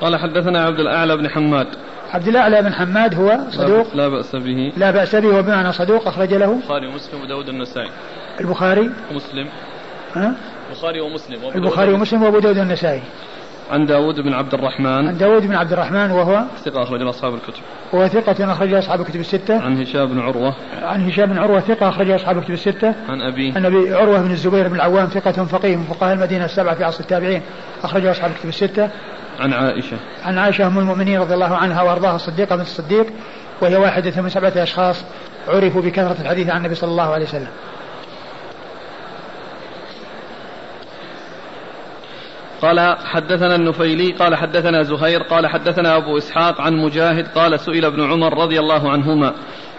قال حدثنا عبد الأعلى بن حماد. عبد الأعلى بن حماد هو صدوق؟ لا بأس به. لا بأس به وبمعنى صدوق أخرج له؟ البخاري ومسلم وداود النسائي البخاري؟ ومسلم ها؟ البخاري ومسلم البخاري. ومسلم وأبو داود النسائي عن داود بن عبد الرحمن. عن داود بن عبد الرحمن وهو؟ ثقة أخرج له أصحاب الكتب. هو ثقة أخرج أصحاب الكتب الستة. عن هشام بن عروة. عن هشام بن عروة ثقة أخرج أصحاب الكتب الستة. عن أبيه. عن أبي عروة بن الزبير بن العوام ثقة فقيه من فقهاء المدينة السبعة في عصر التابعين. أخرج أصحاب الكتب الستة. عن عائشة. عن عائشة أم المؤمنين رضي الله عنها وأرضاها الصديقة بنت الصديق وهي واحدة من سبعة أشخاص عرفوا بكثرة الحديث عن النبي صلى الله عليه وسلم. قال حدثنا النفيلي قال حدثنا زهير قال حدثنا أبو إسحاق عن مجاهد قال سئل ابن عمر رضي الله عنهما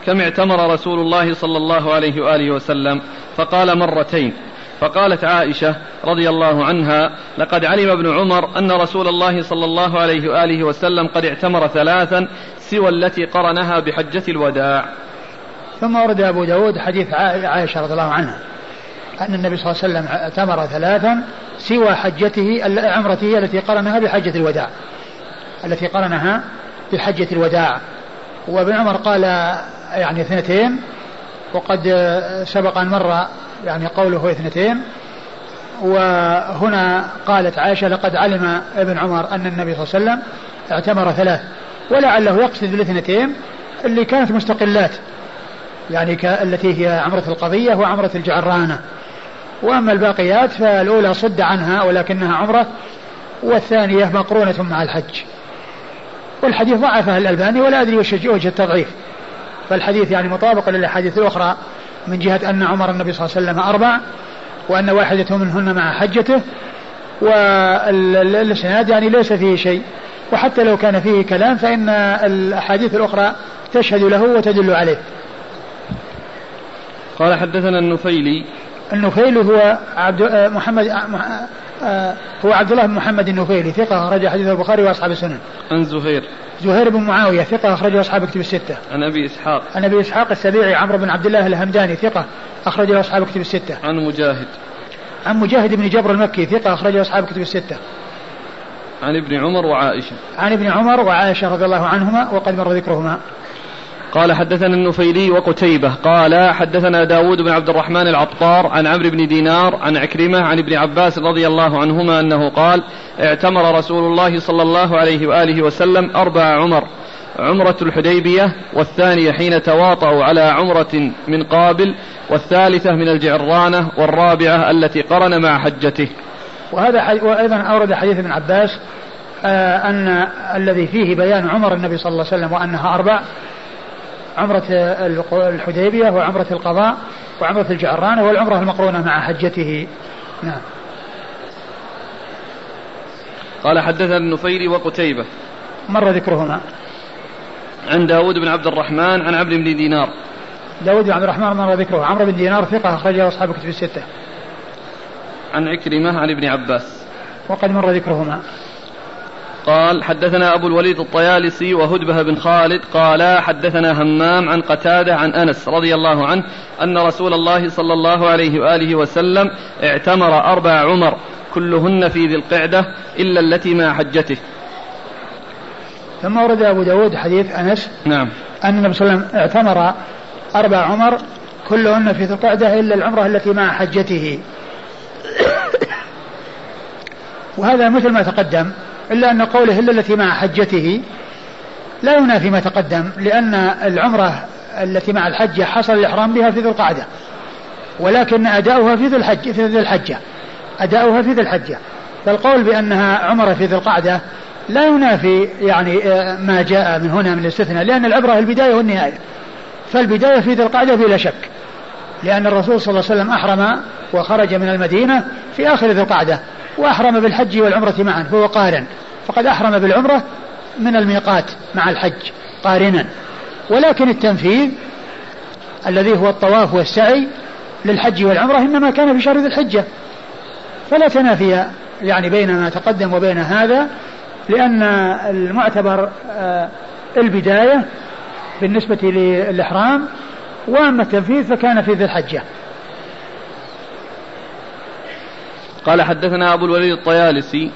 كم اعتمر رسول الله صلى الله عليه وآله وسلم؟ فقال مرتين فقالت عائشة رضي الله عنها لقد علم ابن عمر أن رسول الله صلى الله عليه وآله وسلم قد اعتمر ثلاثا سوى التي قرنها بحجة الوداع. ثم ورد أبو داود حديث عا- عائشة رضي الله عنها أن النبي صلى الله عليه وسلم اعتمر ثلاثا سوى حجته عمرته التي قرنها بحجة الوداع التي قرنها بحجة الوداع. وابن عمر قال يعني اثنتين وقد سبق أن مر يعني قوله اثنتين وهنا قالت عائشة لقد علم ابن عمر أن النبي صلى الله عليه وسلم اعتمر ثلاث ولعله يقصد بالاثنتين اللي كانت مستقلات يعني التي هي عمرة القضية وعمرة الجعرانة. وأما الباقيات فالأولى صد عنها ولكنها عمرة والثانية مقرونة مع الحج. والحديث ضعفه الألباني ولا أدري وش وجه التضعيف. فالحديث يعني مطابق للأحاديث الأخرى. من جهة أن عمر النبي صلى الله عليه وسلم أربع وأن واحدة منهن مع حجته والإسناد يعني ليس فيه شيء. وحتى لو كان فيه كلام فإن الأحاديث الأخرى تشهد له وتدل عليه. قال حدثنا النفيلي. النفيل هو عبد آه، محمد آه، آه، هو عبد الله بن محمد النفيلي ثقة أخرج حديث البخاري وأصحاب السنن. عن زهير. زهير بن معاوية ثقة أخرجه أصحاب الكتب الستة. عن أبي إسحاق. عن أبي إسحاق السبيعي عمرو بن عبد الله الهمداني ثقة أخرجه أصحاب الكتب الستة. عن مجاهد. عن مجاهد بن جبر المكي ثقة أخرجه أصحاب الكتب الستة. عن ابن عمر وعائشة. عن ابن عمر وعائشة رضي الله عنهما وقد مر ذكرهما. قال حدثنا النفيلي وقتيبة قال حدثنا داود بن عبد الرحمن العطار عن عمرو بن دينار عن عكرمة عن ابن عباس رضي الله عنهما أنه قال اعتمر رسول الله صلى الله عليه وآله وسلم أربع عمر عمرة الحديبية والثانية حين تواطؤوا على عمرة من قابل والثالثة من الجعرانة والرابعة التي قرن مع حجته وهذا. وأيضا أورد حديث ابن عباس آه أن الذي فيه بيان عمر النبي صلى الله عليه وسلم وأنها أربع عمرة الحديبية وعمرة القضاء وعمرة الجعرانة والعمرة المقرونة مع حجته. نعم. قال حدثنا النفيلي وقتيبة. مر ذكرهما. عن داود بن عبد الرحمن عن عبد بن دينار. داود بن عبد الرحمن مر ذكره. عمرو بن دينار ثقة أخرجه أصحاب الكتب الستة. عن عكرمة عن ابن عباس. وقد مر ذكرهما. قال حدثنا أبو الوليد الطيالسي وهدبة بن خالد قال حدثنا همام عن قتادة عن أنس رضي الله عنه أن رسول الله صلى الله عليه وآله وسلم اعتمر أربع عمر كلهن في ذي القعدة إلا التي مع حجته. ثم ورد أبو داود حديث أنس نعم. أن النبي صلى الله عليه وسلم اعتمر أربع عمر كلهن في ذي القعدة إلا العمرة التي مع حجته. وهذا مثل ما تقدم. إلا أن قوله إلا التي مع حجته لا ينافي ما تقدم لأن العمرة التي مع الحجة حصل الإحرام بها في ذي القعدة ولكن أداؤها في ذي الحج في ذي الحجة أداؤها في ذي الحجة. فالقول بأنها عمرة في ذي القعدة لا ينافي يعني آه، ما جاء من هنا من الاستثناء لأن العبرة البداية والنهاية. فالبداية في ذي القعدة بلا شك لأن الرسول صلى الله عليه وسلم أحرم وخرج من المدينة في آخر ذي القعدة. وأحرم بالحج والعمرة معا. فهو قارن. فقد أحرم بالعمرة من الميقات مع الحج قارنا. ولكن التنفيذ الذي هو الطواف والسعي للحج والعمرة إنما كان في شهر ذي الحجة. فلا تنافي يعني بين ما تقدم وبين هذا لأن المعتبر آه، البداية بالنسبة للإحرام وأما التنفيذ فكان في ذي الحجة. قال حدثنا أبو الوليد الطيالسي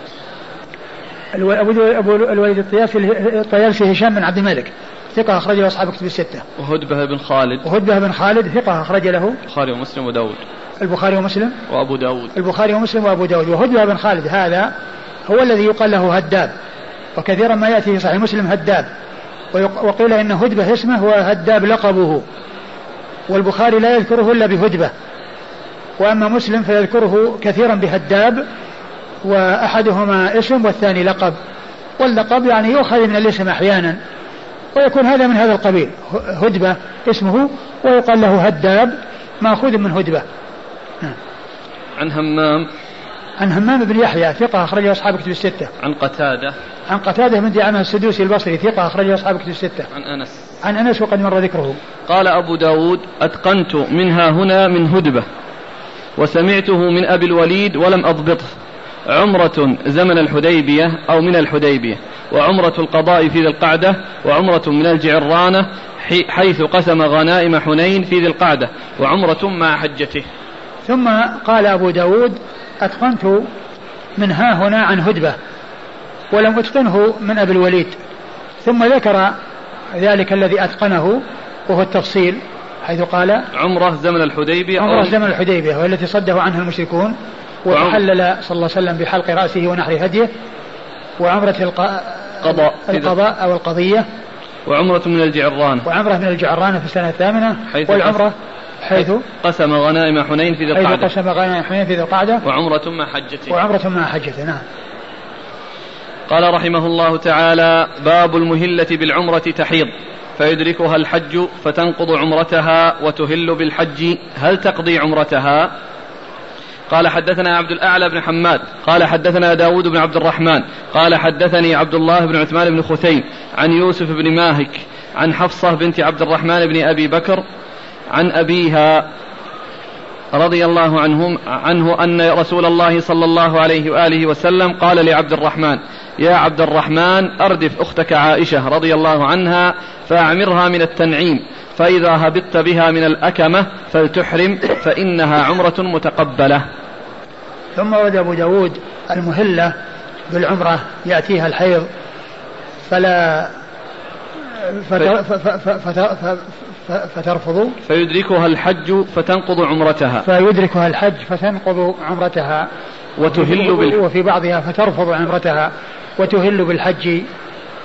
أبو أبو الوليد الطيالسي الطيالسي هشام بن عبد الملك ثقة أخرج له أصحاب كتب الستة. وهدبة بن خالد. وهدبة بن خالد ثقة أخرج له. البخاري ومسلم وداود. البخاري ومسلم. وأبو داود. البخاري ومسلم وأبو داود وهدبة بن خالد هذا هو الذي يقال له هداب وكثيرا ما يأتي في صحيح مسلم هداب وقيل إن هدبة اسمه وهداب لقبه والبخاري لا يذكره إلا بهدبة وأما مسلم فيذكره كثيرا بهداب وأحدهما اسم والثاني لقب واللقب يعني يؤخذ من الاسم أحيانا ويكون هذا من هذا القبيل هدبة اسمه ويقال له هداب مأخوذ من هدبة نعم. عن همام عن همام بن يحيى ثقة أخرجه أصحاب كتب الستة. عن قتادة. عن قتادة بن دعامة السدوسي البصري ثقة أخرجه أصحاب كتب الستة. عن أنس. عن أنس وقد مر ذكره. قال أبو داود أتقنت منها هنا من هدبة وسمعته من أبي الوليد ولم أضبطه. عمرة زمن الحديبية أو من الحديبية وعمرة القضاء في ذي القعدة وعمرة من الجعرانة حيث قسم غنائم حنين في ذي القعدة وعمرة مع حجته. ثم قال أبو داود أتقنت من ها هنا عن هدبة ولم أتقنه من أبي الوليد. ثم ذكر ذلك الذي أتقنه وهو التفصيل. حيث قال عمرة زمن الحديبية عمرة زمن الحديبية والتي صده عنها المشركون وتحلل صلى الله عليه وسلم بحلق رأسه ونحر هديه وعمرة القضاء القضاء أو القضية. وعمرة من الجعران. وعمرة من الجعران في السنة الثامنة. والعمرة حيث قسم غنائم حنين في ذي القعدة. حيث قسم غنائم حنين في ذي القعدة. وعمرة مع حجته. وعمرة مع حجته نعم. قال رحمه الله تعالى باب المهلة بالعمرة تحيض. فيدركها الحج فتنقض عمرتها وتهل بالحج. هل تقضي عمرتها؟ قال حدثنا عبد الأعلى بن حماد قال حدثنا داود بن عبد الرحمن قال حدثني عبد الله بن عثمان بن خثيم عن يوسف بن ماهك عن حفصة بنت عبد الرحمن بن أبي بكر عن أبيها رضي الله عنهم عنه أن رسول الله صلى الله عليه وآله وسلم قال لعبد الرحمن يا عبد الرحمن أردف أختك عائشة رضي الله عنها فأعمرها من التنعيم فإذا هبطت بها من الأكمة فلتحرم فإنها عمرة متقبلة. ثم ورد أبو داود المهلة بالعمرة يأتيها الحيض فلا فترفض. فيدركها الحج فتنقض عمرتها. فيدركها الحج فتنقض عمرتها. وتهل بالحج وفي بعضها فترفض عمرتها. وتهل بالحج.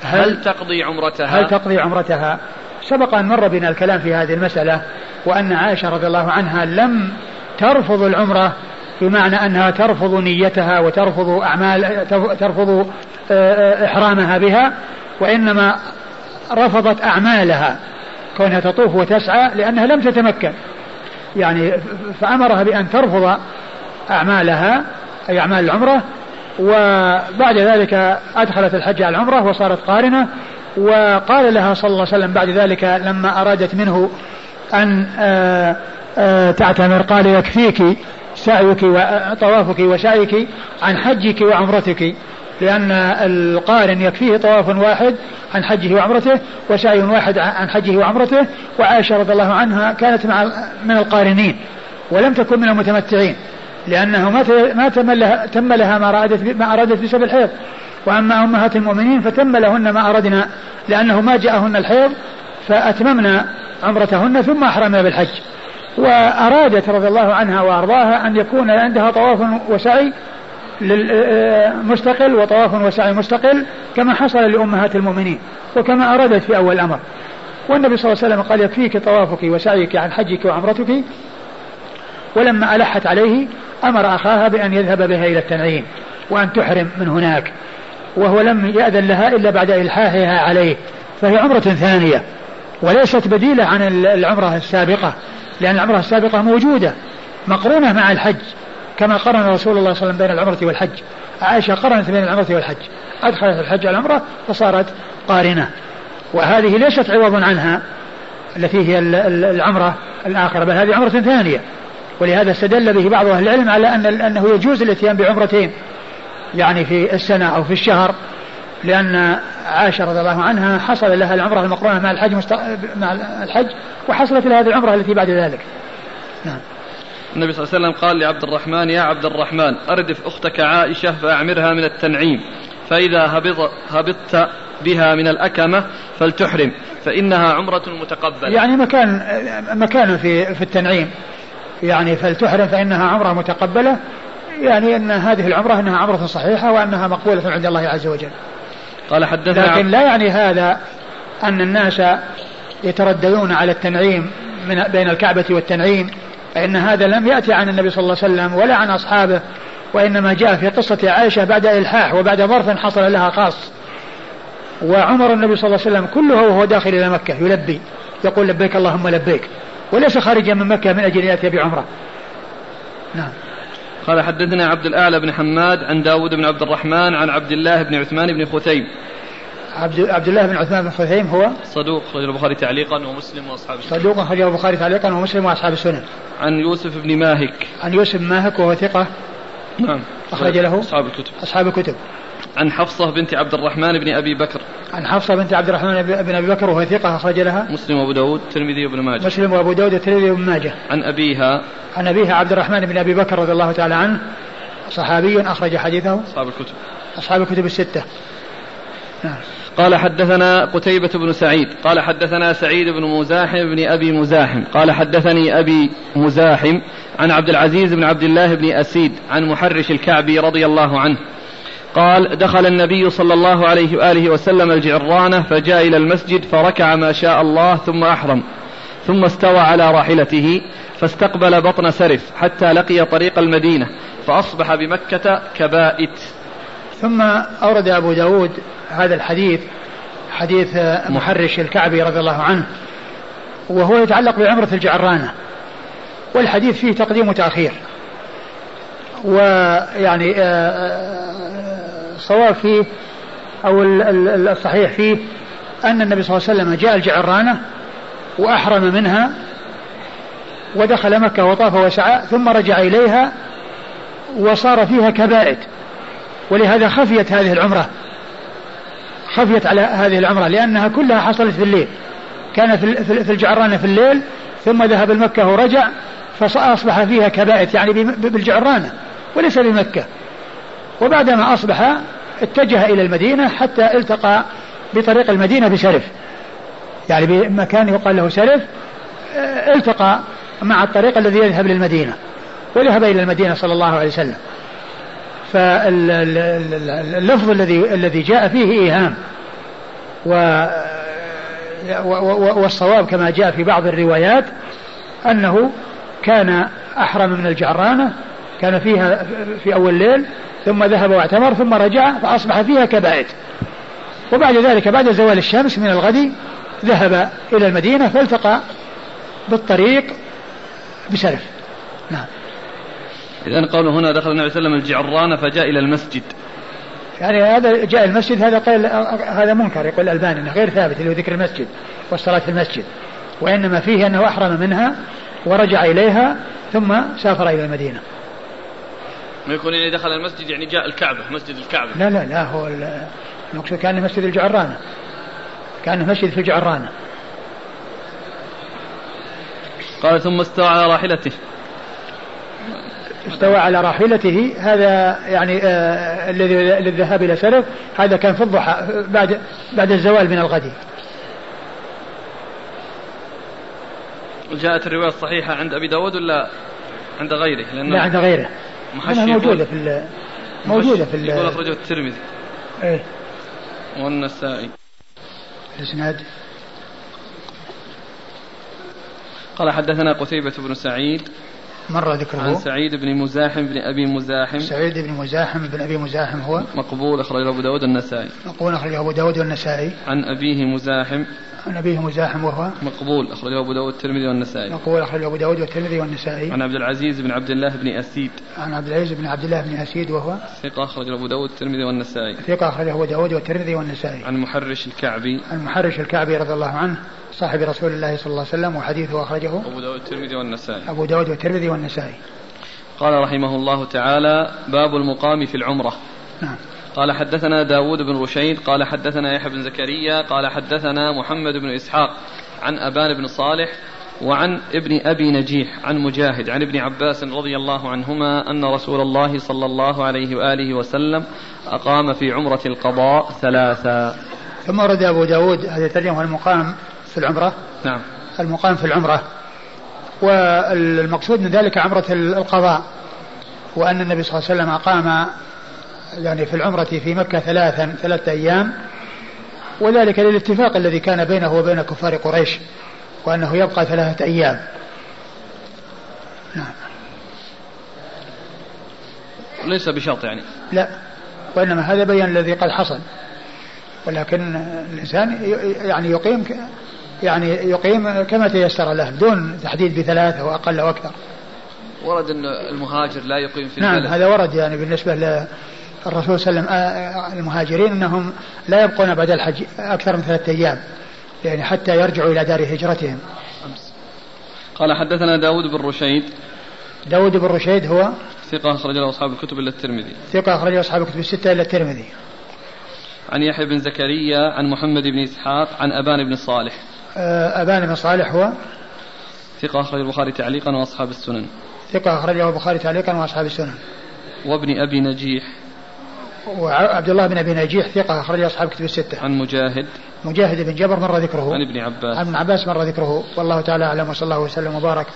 هل, هل تقضي عمرتها؟ هل تقضي عمرتها؟ سبق أن مر بنا الكلام في هذه المسألة وأن عائشة رضي الله عنها لم ترفض العمرة بمعنى أنها ترفض نيتها وترفض أعمال ترفض آه، آه، إحرامها بها وإنما رفضت أعمالها كونها تطوف وتسعى لأنها لم تتمكن. يعني فأمرها بأن ترفض أعمالها أي أعمال العمرة وبعد ذلك أدخلت الحج على العمرة وصارت قارنة وقال لها صلى الله عليه وسلم بعد ذلك لما أرادت منه أن آه، آه، تعتمر قال يكفيك سعيك وطوافك وسعيك عن حجك وعمرتك لأن القارن يكفيه طواف واحد عن حجه وعمرته وسعي واحد عن حجه وعمرته وعائشة رضي الله عنها كانت مع من القارنين ولم تكن من المتمتعين. لأنه ما ما تم لها تم لها ما أرادت ما أرادت بسبب الحيض. وأما أمهات المؤمنين فتم لهن ما أردنا لأنه ما جاءهن الحيض فأتممنا عمرتهن ثم أحرمنا بالحج. وأرادت رضي الله عنها وأرضاها أن يكون عندها طواف وسعي مستقل وطواف وسعي مستقل كما حصل لأمهات المؤمنين وكما أرادت في أول الأمر. والنبي صلى الله عليه وسلم قال يكفيك طوافك وسعيك عن حجك وعمرتك. ولما ألحت عليه أمر أخاها بأن يذهب بها إلى التنعيم وأن تحرم من هناك وهو لم يأذن لها إلا بعد إلحاحها عليه فهي عمرة ثانية وليست بديلة عن العمرة السابقة لأن العمرة السابقة موجودة مقرونة مع الحج كما قرن رسول الله صلى الله عليه وسلم بين العمرة والحج. عائشة قرنت بين العمرة والحج أدخلت الحج على العمرة فصارت قارنة. وهذه ليست عوض عنها التي هي العمرة الآخرة بل هذه عمرة ثانية. ولهذا استدل به بعض أهل العلم على أن أنه يجوز الاتيان بعمرتين يعني في السنة أو في الشهر لأن عائشة رضي الله عنها حصل لها العمرة المقرونة مع الحج مست... مع الحج وحصلت لها هذه العمرة التي بعد ذلك. نعم. النبي صلى الله عليه وسلم قال لعبد الرحمن يا عبد الرحمن أردف أختك عائشة فأعمرها من التنعيم فإذا هبط هبطت بها من الأكمة فلتحرم فإنها عمرة متقبلة. يعني مكان مكان في في التنعيم. يعني فلتحرم فإنها عمرة متقبلة يعني أن هذه العمرة أنها عمرة صحيحة وأنها مقبولة عند الله عز وجل. قال حدثنا لكن لا يعني هذا أن الناس يترددون على التنعيم من بين الكعبة والتنعيم فإن هذا لم يأتي عن النبي صلى الله عليه وسلم ولا عن أصحابه وإنما جاء في قصة عائشة بعد إلحاح وبعد ظرف حصل لها خاص وعمر النبي صلى الله عليه وسلم كله وهو داخل إلى مكة يلبي يقول لبيك اللهم لبيك. وليس خارجا من مكة من أجل أن يأتي بعمرة. نعم. قال حدثنا عبد الأعلى بن حماد عن داود بن عبد الرحمن عن عبد الله بن عثمان بن خثيم. عبد عبد الله بن عثمان بن خثيم هو؟ صدوق خرج البخاري تعليقا ومسلم وأصحاب السنن. صدوق خرج البخاري تعليقا ومسلم وأصحاب السنن. عن يوسف بن ماهك. عن يوسف بن ماهك وهو ثقة؟ نعم. أخرج له؟ أصحاب الكتب. أصحاب الكتب. عن حفصة بنت عبد الرحمن بن أبي بكر. عن حفصة بنت عبد الرحمن بن أبي بكر وهو ثقة أخرج لها. مسلم وأبو داود الترمذي وابن ماجه. مسلم وأبو داود والترمذي وابن ماجه. عن أبيها. عن أبيها عبد الرحمن بن أبي بكر رضي الله تعالى عنه صحابي أخرج حديثه. أصحاب الكتب. أصحاب الكتب الستة. نعم. قال حدثنا قتيبة بن سعيد. قال حدثنا سعيد بن مزاحم بن أبي مزاحم. قال حدثني أبي مزاحم عن عبد العزيز بن عبد الله بن أسيد عن محرش الكعبي رضي الله عنه. قال دخل النبي صلى الله عليه وآله وسلم الجعرانة فجاء إلى المسجد فركع ما شاء الله ثم أحرم ثم استوى على راحلته فاستقبل بطن سرف حتى لقي طريق المدينة فأصبح بمكة كبائت. ثم أورد أبو داود هذا الحديث حديث محرش الكعبي رضي الله عنه وهو يتعلق بعمرة الجعرانة والحديث فيه تقديم وتأخير ويعني الصواب فيه أو الصحيح فيه أن النبي صلى الله عليه وسلم جاء الجعرانة وأحرم منها ودخل مكة وطاف وسعى ثم رجع إليها وصار فيها كبائد. ولهذا خفيت هذه العمرة. خفيت على هذه العمرة لأنها كلها حصلت في الليل. كان في الجعرانة في الليل ثم ذهب المكة ورجع فأصبح فيها كبائت يعني بالجعرانة وليس بمكة. وبعدما أصبح اتجه إلى المدينة حتى التقى بطريق المدينة بسرف. يعني بمكان يقال له سرف التقى مع الطريق الذي يذهب للمدينة وذهب إلى المدينة صلى الله عليه وسلم. فاللفظ الذي الذي جاء فيه إيهام و والصواب كما جاء في بعض الروايات أنه كان أحرم من الجعرانة كان فيها في أول الليل ثم ذهب واعتمر ثم رجع فأصبح فيها كبائت وبعد ذلك بعد زوال الشمس من الغد ذهب إلى المدينة فالتقى بالطريق بسلف. نعم. إذا قالوا هنا دخل النبي صلى الله عليه وسلم الجعرانة فجاء إلى المسجد. يعني هذا جاء المسجد هذا قيل هذا منكر يقول الألباني إنه غير ثابت اللي هو ذكر المسجد والصلاة في المسجد. وإنما فيه أنه أحرم منها ورجع إليها ثم سافر إلى المدينة. ما يكون يعني دخل المسجد يعني جاء الكعبة مسجد الكعبة لا لا لا هو المقصود كان مسجد الجعرانة كان مسجد في الجعرانة قال ثم استوى على راحلته استوى على راحلته هذا يعني آه الذي للذهاب إلى سلف هذا كان في الضحى بعد بعد الزوال من الغد. جاءت الرواية الصحيحة عند أبي داود ولا عند غيره؟ لا عند غيره. موجودة في موجودة في يقول أخرجه الترمذي. إيه. والنسائي. الإسناد؟ قال حدثنا قتيبة بن سعيد. مر ذكره. عن سعيد بن مزاحم بن أبي مزاحم. سعيد بن مزاحم بن أبي مزاحم هو؟ مقبول أخرجه أبو داود النسائي مقبول أخرجه أبو داود والنسائي. عن أبيه مزاحم. عن أبيه مزاحم وهو مقبول أخرجه أبو داود الترمذي والنسائي. مقبول أخرجه أبو داود والترمذي والنسائي. عن عبد العزيز بن عبد الله بن أسيد. عن عبد العزيز بن عبد الله بن أسيد وهو ثقة أخرجه أبو داود الترمذي والنسائي. ثقة أخرجه أبو داود والترمذي والنسائي. عن محرش الكعبي. عن محرش الكعبي رضي الله عنه صاحب رسول الله صلى الله عليه وسلم وحديثه أخرجه أبو داود الترمذي والنسائي. أبو داود والترمذي والنسائي. قال رحمه الله تعالى باب المقام في العمرة. نعم. قال حدثنا داود بن رشيد قال حدثنا يحيى بن زكريا قال حدثنا محمد بن إسحاق عن أبان بن صالح وعن ابن أبي نجيح عن مجاهد عن ابن عباس رضي الله عنهما أن رسول الله صلى الله عليه وآله وسلم أقام في عمرة القضاء ثلاثا ثم ورد أبو داود هذا الترجمة المقام في العمرة؟ نعم. المقام في العمرة. والمقصود من ذلك عمرة القضاء وأن النبي صلى الله عليه وسلم أقام يعني في العمرة في مكة ثلاثا ثلاثة أيام وذلك للاتفاق الذي كان بينه وبين كفار قريش وأنه يبقى ثلاثة أيام. نعم. ليس بشرط يعني. لا وإنما هذا بيان الذي قد حصل. ولكن الإنسان يعني يقيم يعني يقيم كما تيسر له دون تحديد بثلاثة أو أقل أو أكثر. ورد أن المهاجر لا يقيم في نعم البلد. هذا ورد يعني بالنسبة للرسول صلى الله عليه وسلم المهاجرين أنهم لا يبقون بعد الحج أكثر من ثلاثة أيام يعني حتى يرجعوا إلى دار هجرتهم. قال حدثنا داود بن رشيد. داود بن رشيد هو ثقة أخرج له أصحاب الكتب إلا الترمذي. ثقة أخرج له أصحاب الكتب الستة إلا الترمذي. عن يحيى بن زكريا عن محمد بن إسحاق عن أبان بن صالح. آه، أبان بن صالح هو ثقة أخرج البخاري تعليقا وأصحاب السنن. ثقة أخرجه البخاري تعليقا وأصحاب السنن. وابن أبي نجيح. وعبد الله بن أبي نجيح ثقة أخرج أصحاب كتب الستة. عن مجاهد مجاهد بن جبر مر ذكره. عن ابن عباس. عن ابن عباس مر ذكره والله تعالى أعلم وصلى الله وسلم وبارك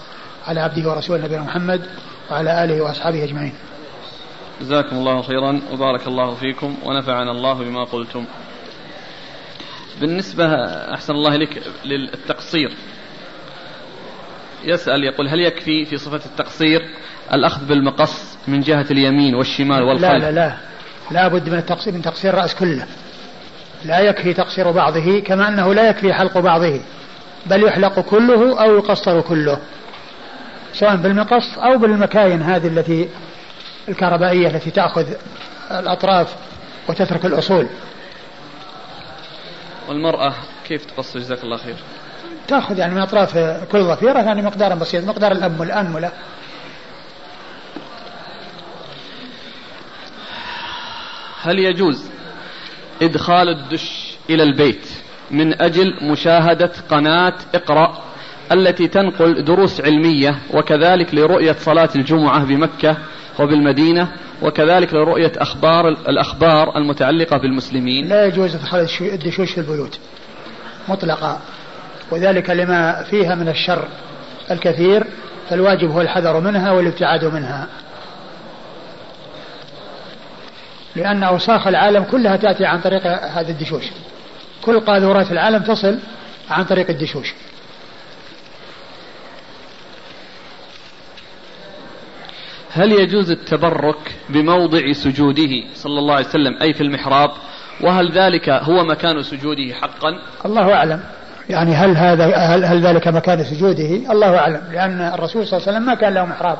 على عبده ورسوله نبينا محمد وعلى آله وأصحابه أجمعين. جزاكم الله خيرا وبارك الله فيكم ونفعنا الله بما قلتم. بالنسبة أحسن الله لك للتقصير يسأل يقول هل يكفي في صفة التقصير الأخذ بالمقص من جهة اليمين والشمال والخلف لا لا لا لا بد من التقصير من تقصير الرأس كله. لا يكفي تقصير بعضه كما أنه لا يكفي حلق بعضه. بل يحلق كله أو يقصر كله. سواء بالمقص أو بالمكاين هذه التي الكهربائية التي تأخذ الأطراف وتترك الأصول. والمرأة كيف تقص جزاك الله خير. تأخذ يعني من أطراف كل ظفيرة يعني مقدار بسيط. مقدار الأنملة هل يجوز إدخال الدش إلى البيت من أجل مشاهدة قناة اقرأ التي تنقل دروس علمية وكذلك لرؤية صلاة الجمعة بمكة وبالمدينة وكذلك لرؤية أخبار الأخبار المتعلقة بالمسلمين؟ لا يجوز إدخال الدشوش في البيوت مطلقا وذلك لما فيها من الشر الكثير فالواجب هو الحذر منها والابتعاد منها. لأن أوساخ العالم كلها تأتي عن طريق هذه الدشوش كل قاذورات العالم تصل عن طريق الدشوش هل يجوز التبرك بموضع سجوده صلى الله عليه وسلم أي في المحراب؟ وهل ذلك هو مكان سجوده حقا؟ الله أعلم. يعني هل هذا هل, هل ذلك مكان سجوده؟ الله أعلم. لأن الرسول صلى الله عليه وسلم ما كان له محراب.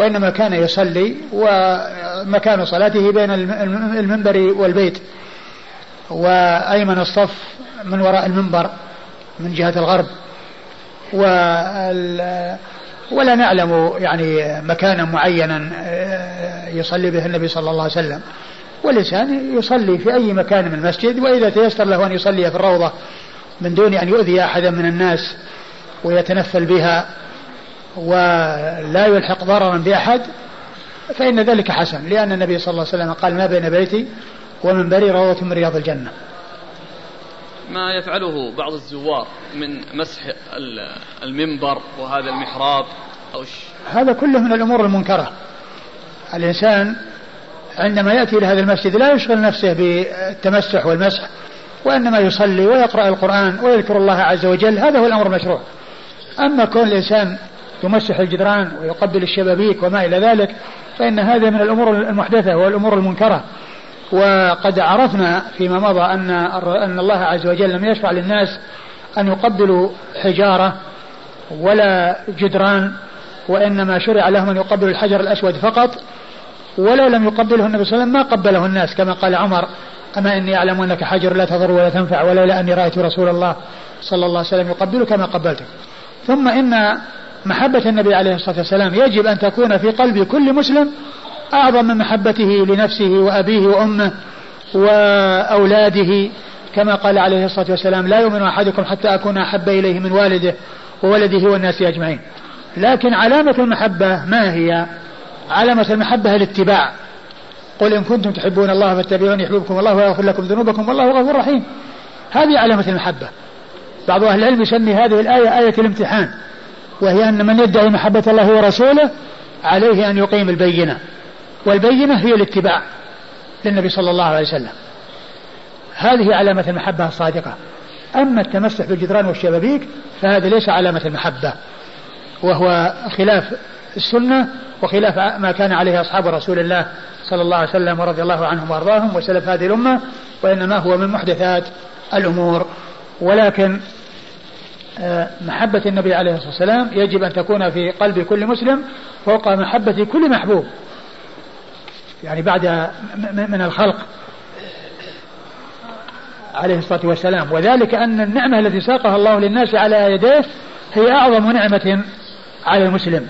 وإنما كان يصلي ومكان صلاته بين المنبر والبيت. وأيمن الصف من وراء المنبر من جهة الغرب. ولا نعلم يعني مكانا معينا يصلي به النبي صلى الله عليه وسلم. والإنسان يصلي في أي مكان من المسجد وإذا تيسر له أن يصلي في الروضة من دون أن يؤذي أحدا من الناس ويتنفل بها. ولا يلحق ضررا بأحد فإن ذلك حسن لأن النبي صلى الله عليه وسلم قال ما بين بيتي ومنبري روضة من رياض الجنة. ما يفعله بعض الزوار من مسح المنبر وهذا المحراب أو هذا كله من الأمور المنكرة. الإنسان عندما يأتي إلى هذا المسجد لا يشغل نفسه بالتمسح والمسح وإنما يصلي ويقرأ القرآن ويذكر الله عز وجل هذا هو الأمر المشروع. أما كون الإنسان يمسح الجدران ويقبل الشبابيك وما إلى ذلك فإن هذا من الأمور المحدثة والأمور المنكرة. وقد عرفنا فيما مضى أن أن الله عز وجل لم يشرع للناس أن يقبلوا حجارة ولا جدران وإنما شرع لهم أن يقبلوا الحجر الأسود فقط ولو لم يقبله النبي صلى الله عليه وسلم ما قبله الناس. كما قال عمر أما إني أعلم أنك حجر لا تضر ولا تنفع ولولا أني رأيت رسول الله صلى الله عليه وسلم يقبلك ما قبلتك. ثم إن محبة النبي عليه الصلاة والسلام يجب أن تكون في قلب كل مسلم أعظم من محبته لنفسه وأبيه وأمه وأولاده. كما قال عليه الصلاة والسلام لا يؤمن أحدكم حتى أكون أحب إليه من والده وولده والناس أجمعين. لكن علامة المحبة ما هي؟ علامة المحبة الاتباع. قل إن كنتم تحبون الله فاتبعوني يحببكم الله ويغفر لكم ذنوبكم والله غفور رحيم. هذه علامة المحبة. بعض أهل العلم يسمي هذه الآية آية الامتحان. وهي أن من يدعي محبة الله ورسوله عليه أن يقيم البينة. والبينة هي الاتباع للنبي صلى الله عليه وسلم. هذه علامة المحبة الصادقة. أما التمسح بالجدران والشبابيك فهذا ليس علامة المحبة وهو خلاف السنة وخلاف ما كان عليه أصحاب رسول الله صلى الله عليه وسلم ورضي الله عنهم وأرضاهم وسلف هذه الأمة وإنما هو من محدثات الأمور. ولكن محبة النبي عليه الصلاة والسلام يجب أن تكون في قلب كل مسلم فوق محبة كل محبوب. يعني بعد من الخلق عليه الصلاة والسلام. وذلك أن النعمة التي ساقها الله للناس على يديه هي أعظم نعمة على المسلم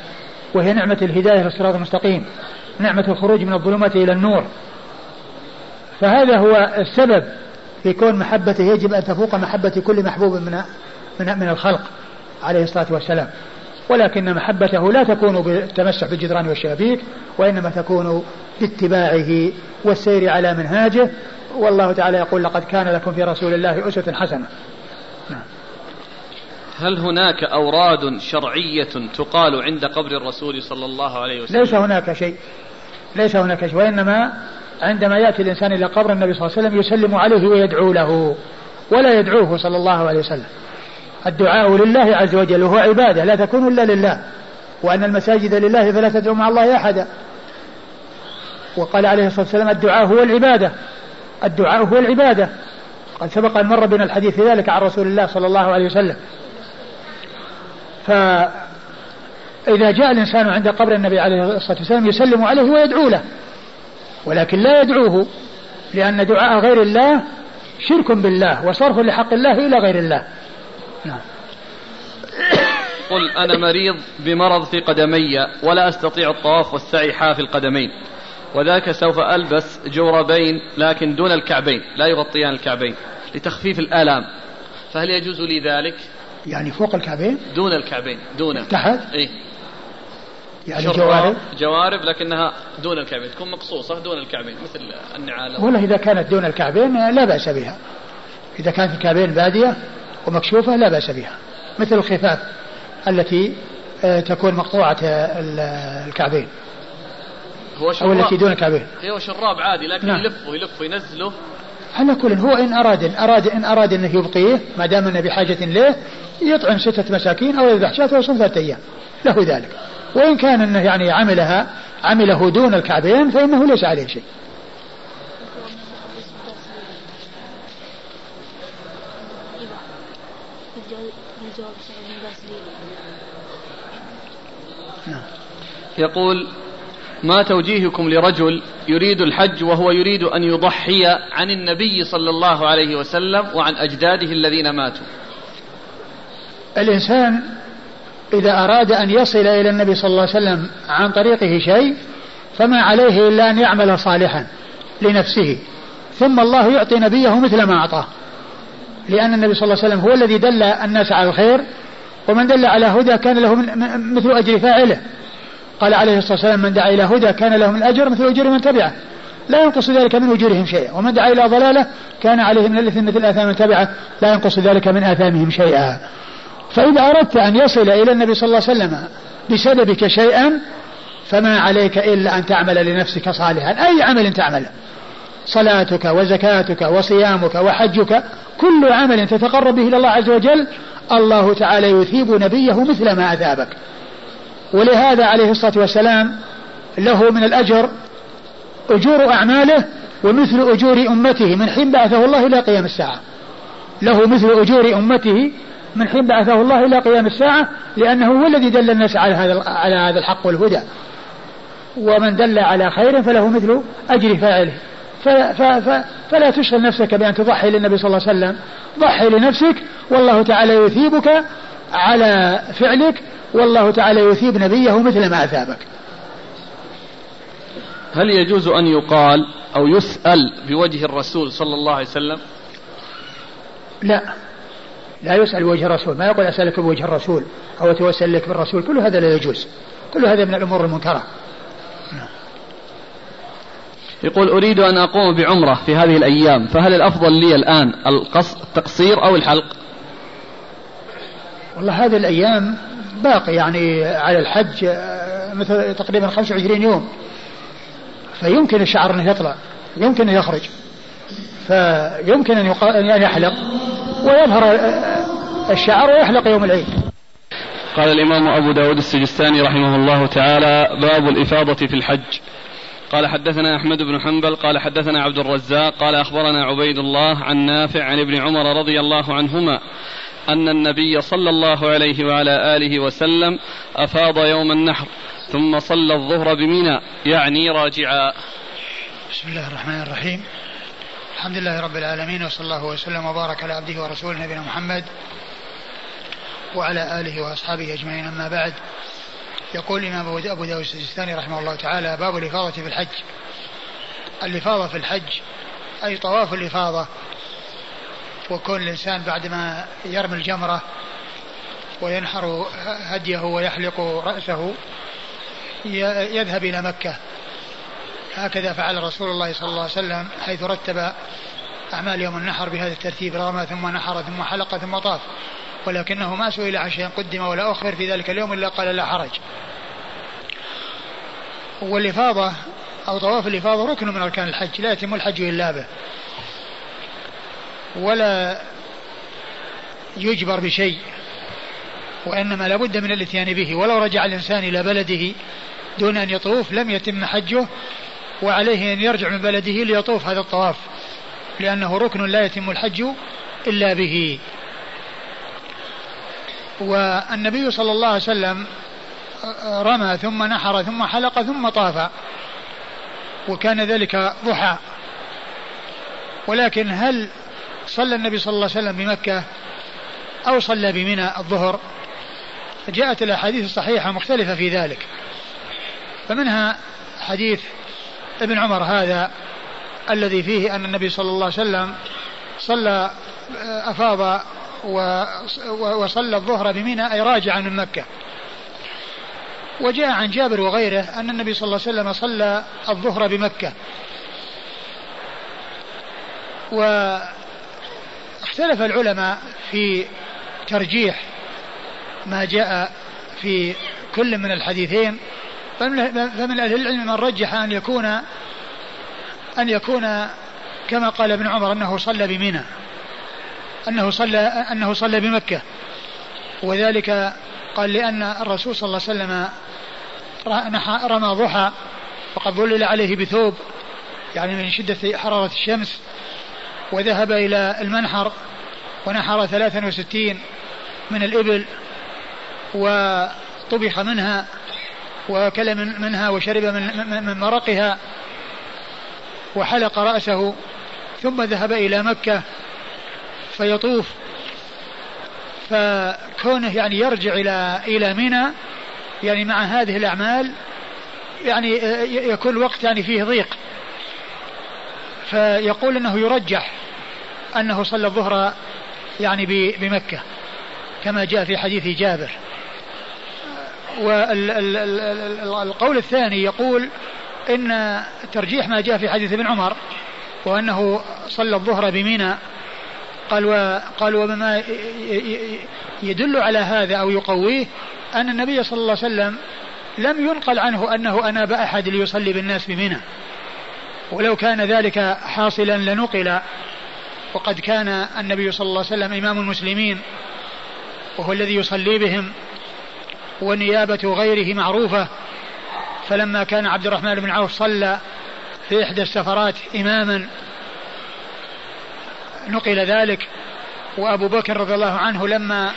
وهي نعمة الهداية للصراط المستقيم نعمة الخروج من الظلمات إلى النور. فهذا هو السبب في كون محبته. يجب أن تفوق محبة كل محبوب من من من الخلق عليه الصلاة والسلام. ولكن محبته لا تكون بالتمسح بالجدران والشبابيك وإنما تكون باتباعه والسير على منهاجه. والله تعالى يقول لقد كان لكم في رسول الله أسوة حسنة. نعم. هل هناك أوراد شرعية تقال عند قبر الرسول صلى الله عليه وسلم؟ ليس هناك شيء. ليس هناك شيء وإنما عندما يأتي الإنسان إلى قبر النبي صلى الله عليه وسلم يسلم عليه ويدعو له ولا يدعوه صلى الله عليه وسلم. الدعاء لله عز وجل وهو عبادة لا تكون إلا لله. وأن المساجد لله فلا تدعو مع الله أحدا. وقال عليه الصلاة والسلام الدعاء هو العبادة. الدعاء هو العبادة. قد سبق أن مر بنا الحديث في ذلك عن رسول الله صلى الله عليه وسلم. فإذا جاء الإنسان عند قبر النبي عليه الصلاة والسلام يسلم عليه ويدعو له. ولكن لا يدعوه لأن دعاء غير الله شرك بالله وصرف لحق الله إلى غير الله. نعم. قل أنا مريض بمرض في قدمي ولا أستطيع الطواف والسعي حافي القدمين وذاك سوف ألبس جوربين لكن دون الكعبين لا يغطيان الكعبين لتخفيف الآلام. فهل يجوز لي ذلك؟ يعني فوق الكعبين؟ دون الكعبين دون. تحت؟ إيه. يعني جوارب؟ جوارب لكنها دون الكعبين تكون مقصوصة دون الكعبين مثل النعال ولا إذا كانت دون الكعبين لا بأس بها. إذا كانت الكعبين بادية ومكشوفة لا بأس بها مثل الخفاف التي آه، تكون مقطوعة الكعبين. هو شراب أو التي دون الكعبين. هو شراب عادي لكن نعم. يلفه يلفه ينزله. على كل هو إن أراد إن أراد إن أراد أنه يبقيه ما دام أنه بحاجة له يطعم ستة مساكين أو يذبح شاة ويصوم ثلاثة أيام. له ذلك. وإن كان أنه يعني عملها عمله دون الكعبين فإنه ليس عليه شيء نعم. يقول ما توجيهكم لرجل يريد الحج وهو يريد أن يضحي عن النبي صلى الله عليه وسلم وعن أجداده الذين ماتوا. الإنسان إذا أراد أن يصل إلى النبي صلى الله عليه وسلم عن طريقه شيء فما عليه إلا أن يعمل صالحا لنفسه. ثم الله يعطي نبيه مثل ما أعطاه. لأن النبي صلى الله عليه وسلم هو الذي دل الناس على الخير ومن دل على هدى كان له مثل أجر فاعله. قال عليه الصلاة والسلام من دعا إلى هدى كان له من الأجر مثل أجر من تبعه. لا ينقص ذلك من أجورهم شيئا ومن دعا إلى ضلالة كان عليه من الإثم مثل آثام من تبعه. لا ينقص ذلك من آثامهم شيئا. فإذا أردت أن يصل إلى النبي صلى الله عليه وسلم بسببك شيئا فما عليك إلا أن تعمل لنفسك صالحا أي عمل تعمله صلاتك وزكاتك وصيامك وحجك كل عمل تتقرب به إلى الله عز وجل الله تعالى يثيب نبيه مثل ما أثابك. ولهذا عليه الصلاة والسلام له من الأجر أجور أعماله ومثل أجور أمته من حين بعثه الله إلى قيام الساعة. له مثل أجور أمته من حين بعثه الله إلى قيام الساعة لأنه هو الذي دل الناس على هذا على هذا الحق والهدى. ومن دل على خير فله مثل أجر فاعله. فلا تشغل نفسك بأن تضحي للنبي صلى الله عليه وسلم. ضحي لنفسك والله تعالى يثيبك على فعلك والله تعالى يثيب نبيه مثل ما أثابك. هل يجوز أن يقال أو يسأل بوجه الرسول صلى الله عليه وسلم؟ لا. لا يسأل بوجه الرسول. ما يقول أسألك بوجه الرسول أو أتوسل لك بالرسول. كل هذا لا يجوز. كل هذا من الأمور المنكرة. يقول أريد أن أقوم بعمرة في هذه الأيام فهل الأفضل لي الآن التقصير أو الحلق؟ والله هذه الأيام باقي يعني على الحج آه، مثل تقريبا 25 يوم. فيمكن الشعر أنه يطلع يمكن أن يخرج. فيمكن أن يحلق ويظهر آه، الشعر ويحلق يوم العيد. قال الإمام أبو داود السجستاني رحمه الله تعالى باب الإفاضة في الحج. قال حدثنا أحمد بن حنبل قال حدثنا عبد الرزاق قال أخبرنا عبيد الله عن نافع عن ابن عمر رضي الله عنهما أن النبي صلى الله عليه وعلى آله وسلم أفاض يوم النحر ثم صلى الظهر بمنى يعني راجعا. بسم الله الرحمن الرحيم. الحمد لله رب العالمين وصلى الله وسلم وبارك على عبده ورسوله نبينا محمد وعلى آله وأصحابه أجمعين. أما بعد يقول الإمام أبو داود السجستاني رحمه الله تعالى باب الإفاضة في الحج. الإفاضة في الحج أي طواف الإفاضة وكون الإنسان بعدما يرمي الجمرة وينحر هديه ويحلق رأسه يذهب إلى مكة. هكذا فعل رسول الله صلى الله عليه وسلم حيث رتب أعمال يوم النحر بهذا الترتيب رمى ثم نحر ثم حلق ثم طاف. ولكنه ما سئل عن شيء قدم ولا أخر في ذلك اليوم إلا قال لا حرج. والإفاضة أو طواف الإفاضة ركن من أركان الحج لا يتم الحج إلا به. ولا يجبر بشيء وإنما لابد من الاتيان به. ولو رجع الإنسان إلى بلده دون أن يطوف لم يتم حجه وعليه أن يرجع من بلده ليطوف هذا الطواف لأنه ركن لا يتم الحج إلا به. والنبي صلى الله عليه وسلم رمى ثم نحر ثم حلق ثم طاف وكان ذلك ضحى. ولكن هل صلى النبي صلى الله عليه وسلم بمكة أو صلى بمنى الظهر. جاءت الأحاديث الصحيحة مختلفة في ذلك. فمنها حديث ابن عمر هذا الذي فيه أن النبي صلى الله عليه وسلم صلى أفاض وصلى الظهر بمنى أي راجعا من مكة. وجاء عن جابر وغيره أن النبي صلى الله عليه وسلم صلى الظهر بمكة. واختلف العلماء في ترجيح ما جاء في كل من الحديثين فمن أهل العلم من رجح أن يكون أن يكون كما قال ابن عمر أنه صلى بمنى أنه صلى أنه صلى بمكة. وذلك قال لأن الرسول صلى الله عليه وسلم رمى ضحى وقد ظلل عليه بثوب يعني من شدة حرارة الشمس وذهب إلى المنحر. ونحر ثلاثا وستين من الإبل وطبخ منها من منها وشرب من, من مرقها وحلق رأسه ثم ذهب إلى مكة فيطوف. فكونه يعني يرجع إلى إلى منى يعني مع هذه الأعمال يعني يكون الوقت يعني فيه ضيق. فيقول إنه يرجح أنه صلى الظهر يعني بمكة كما جاء في حديث جابر. والقول الثاني يقول إن ترجيح ما جاء في حديث ابن عمر وأنه صلى الظهر بمنى قال قال وبما يدل على هذا أو يقويه أن النبي صلى الله عليه وسلم لم ينقل عنه أنه أناب أحد ليصلي بالناس بمنى ولو كان ذلك حاصلا لنقل وقد كان النبي صلى الله عليه وسلم إمام المسلمين وهو الذي يصلي بهم ونيابة غيره معروفة. فلما كان عبد الرحمن بن عوف صلى في إحدى السفرات إماما نقل ذلك. وأبو بكر رضي الله عنه لما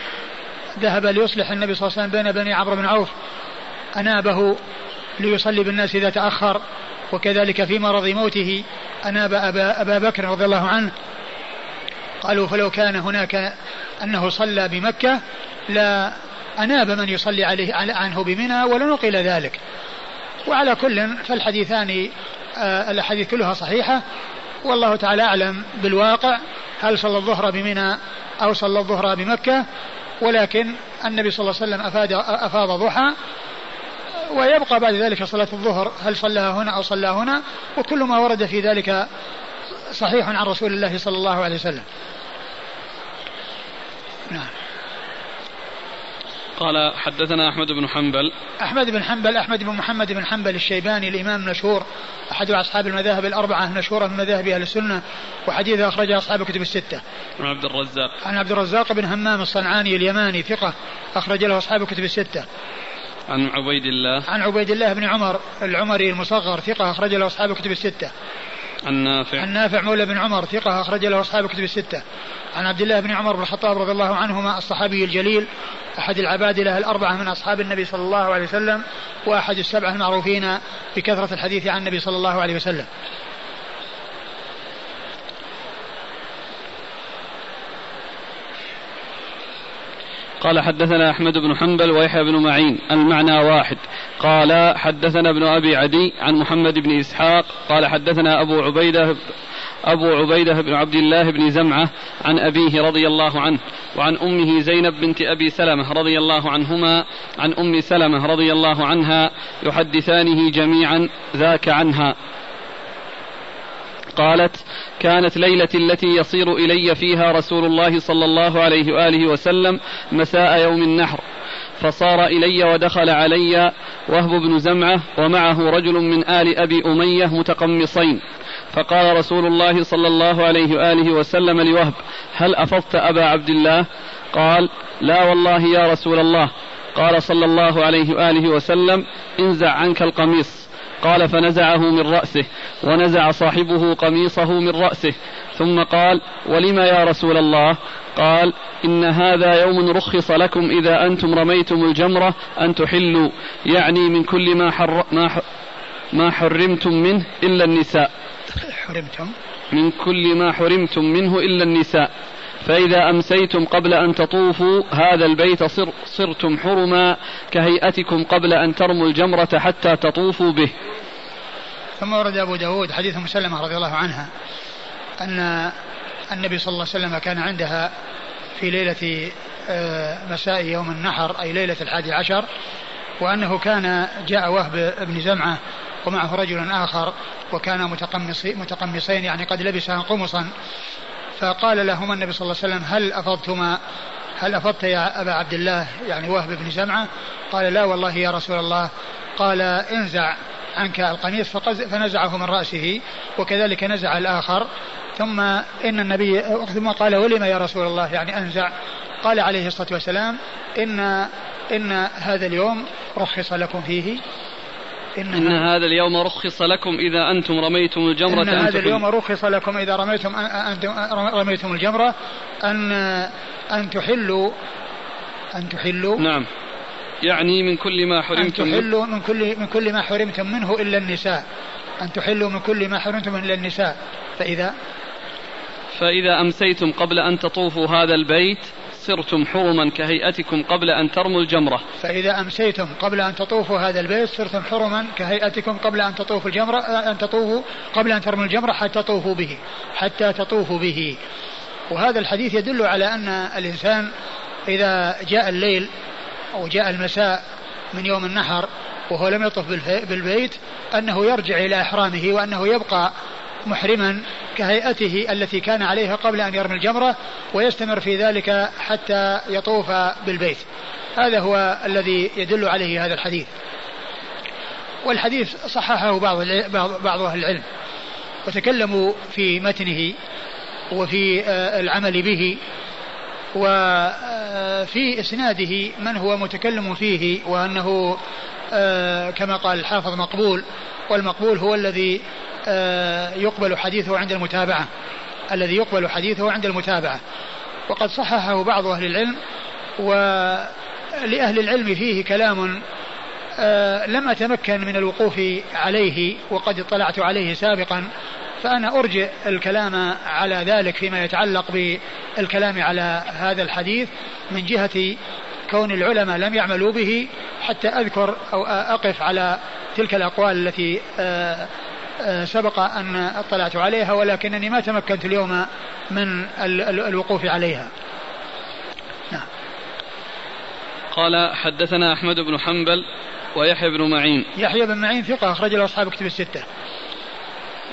ذهب ليصلح النبي صلى الله عليه وسلم بين بني عمرو بن عوف أنابه ليصلي بالناس إذا تأخر. وكذلك في مرض موته أناب أبا, أبا بكر رضي الله عنه قالوا فلو كان هناك أنه صلى بمكة لا أناب من يصلي عليه عنه بمنى ولنقل ذلك. وعلى كل فالحديثان آه، الأحاديث كلها صحيحة. والله تعالى أعلم بالواقع هل صلى الظهر بمنى أو صلى الظهر بمكة. ولكن النبي صلى الله عليه وسلم أفاد أفاض ضحى. ويبقى بعد ذلك صلاة الظهر هل صلاها هنا أو صلى هنا. وكل ما ورد في ذلك صحيح عن رسول الله صلى الله عليه وسلم. نعم قال حدثنا أحمد بن حنبل أحمد بن حنبل أحمد بن محمد بن حنبل الشيباني الإمام المشهور أحد أصحاب المذاهب الأربعة المشهورة من مذاهب أهل السنة وحديثه أخرجه أصحاب الكتب الستة. عن عبد الرزاق. عن عبد الرزاق بن همام الصنعاني اليماني ثقة أخرج له أصحاب الكتب الستة. عن عبيد الله. عن عبيد الله بن عمر العمري المصغر ثقة أخرج له أصحاب الكتب الستة. عن نافع. عن نافع مولى بن عمر ثقة أخرج له أصحاب الكتب الستة. عن عبد الله بن عمر بن الخطاب رضي الله عنهما الصحابي الجليل أحد العبادلة الأربعة من أصحاب النبي صلى الله عليه وسلم وأحد السبعة المعروفين بكثرة الحديث عن النبي صلى الله عليه وسلم قال حدثنا أحمد بن حنبل ويحيى بن معين. المعنى واحد. قال حدثنا ابن أبي عدي عن محمد بن إسحاق. قال حدثنا أبو عبيدة أبو عبيدة بن عبد الله بن زمعة عن أبيه رضي الله عنه وعن أمه زينب بنت أبي سلمة رضي الله عنهما عن أم سلمة رضي الله عنها يحدثانه جميعا ذاك عنها. قالت كانت ليلة التي يصير إلي فيها رسول الله صلى الله عليه وآله وسلم مساء يوم النحر فصار إلي ودخل علي وهب بن زمعة ومعه رجل من آل أبي أمية متقمصين. فقال رسول الله صلى الله عليه وآله وسلم لوهب هل أفضت أبا عبد الله؟ قال لا والله يا رسول الله. قال صلى الله عليه وآله وسلم انزع عنك القميص. قال فنزعه من رأسه ونزع صاحبه قميصه من رأسه ثم قال ولم يا رسول الله؟ قال إن هذا يوم رخص لكم إذا أنتم رميتم الجمرة أن تحلوا يعني من كل ما, حر ما, ما حرمتم منه إلا النساء. حرمتم؟ من كل ما حرمتم منه إلا النساء. فإذا أمسيتم قبل أن تطوفوا هذا البيت صر صرتم حرما كهيئتكم قبل أن ترموا الجمرة حتى تطوفوا به. ثم ورد أبو داود حديث مسلمة رضي الله عنها أن النبي صلى الله عليه وسلم كان عندها في ليلة آه، مساء يوم النحر أي ليلة الحادي عشر وأنه كان جاء وهب بن زمعة ومعه رجل آخر وكان متقمصي متقمصين يعني قد لبسا قمصا. فقال لهما النبي صلى الله عليه وسلم هل أفضتما؟ هل أفضت يا أبا عبد الله يعني وهب بن زمعة قال لا والله يا رسول الله. قال انزع عنك القميص فنزعه من رأسه وكذلك نزع الآخر. ثم إن النبي ثم قال ولم يا رسول الله؟ يعني أنزع. قال عليه الصلاة والسلام إن إن هذا اليوم رخص لكم فيه. إن, إن هذا اليوم رخص لكم إذا أنتم رميتم الجمرة إن هذا اليوم رخص لكم إذا رميتم أنتم رميتم الجمرة أن أن تحلوا أن تحلوا نعم. يعني من كل ما حرمتم أن تحلوا من كل من كل ما حرمتم منه إلا النساء. أن تحلوا من كل ما حرمتم إلا النساء. فإذا فإذا أمسيتم قبل أن تطوفوا هذا البيت صرتم حرما كهيئتكم قبل أن ترموا الجمرة. فإذا أمسيتم قبل أن تطوفوا هذا البيت صرتم حرما كهيئتكم قبل أن تطوفوا الجمرة أن تطوفوا قبل أن ترموا الجمرة حتى تطوفوا به حتى تطوفوا به. وهذا الحديث يدل على أن الإنسان إذا جاء الليل أو جاء المساء من يوم النحر وهو لم يطف بالبيت أنه يرجع إلى إحرامه وأنه يبقى محرما كهيئته التي كان عليها قبل أن يرمي الجمرة ويستمر في ذلك حتى يطوف بالبيت. هذا هو الذي يدل عليه هذا الحديث. والحديث صححه بعض بعض أهل العلم وتكلموا في متنه وفي آه، العمل به وفي إسناده من هو متكلم فيه وأنه آه، كما قال الحافظ مقبول والمقبول هو الذي آه، يقبل حديثه عند المتابعة الذي يقبل حديثه عند المتابعة. وقد صححه بعض أهل العلم ولأهل العلم فيه كلام آه، لم أتمكن من الوقوف عليه وقد اطلعت عليه سابقا فأنا أرجئ الكلام على ذلك فيما يتعلق بالكلام على هذا الحديث من جهة كون العلماء لم يعملوا به حتى أذكر أو أقف على تلك الأقوال التي آه، آه، سبق أن اطلعت عليها ولكنني ما تمكنت اليوم من الوقوف عليها. نعم. قال حدثنا أحمد بن حنبل ويحيى بن معين. يحيى بن معين ثقة أخرج له أصحاب كتب الستة.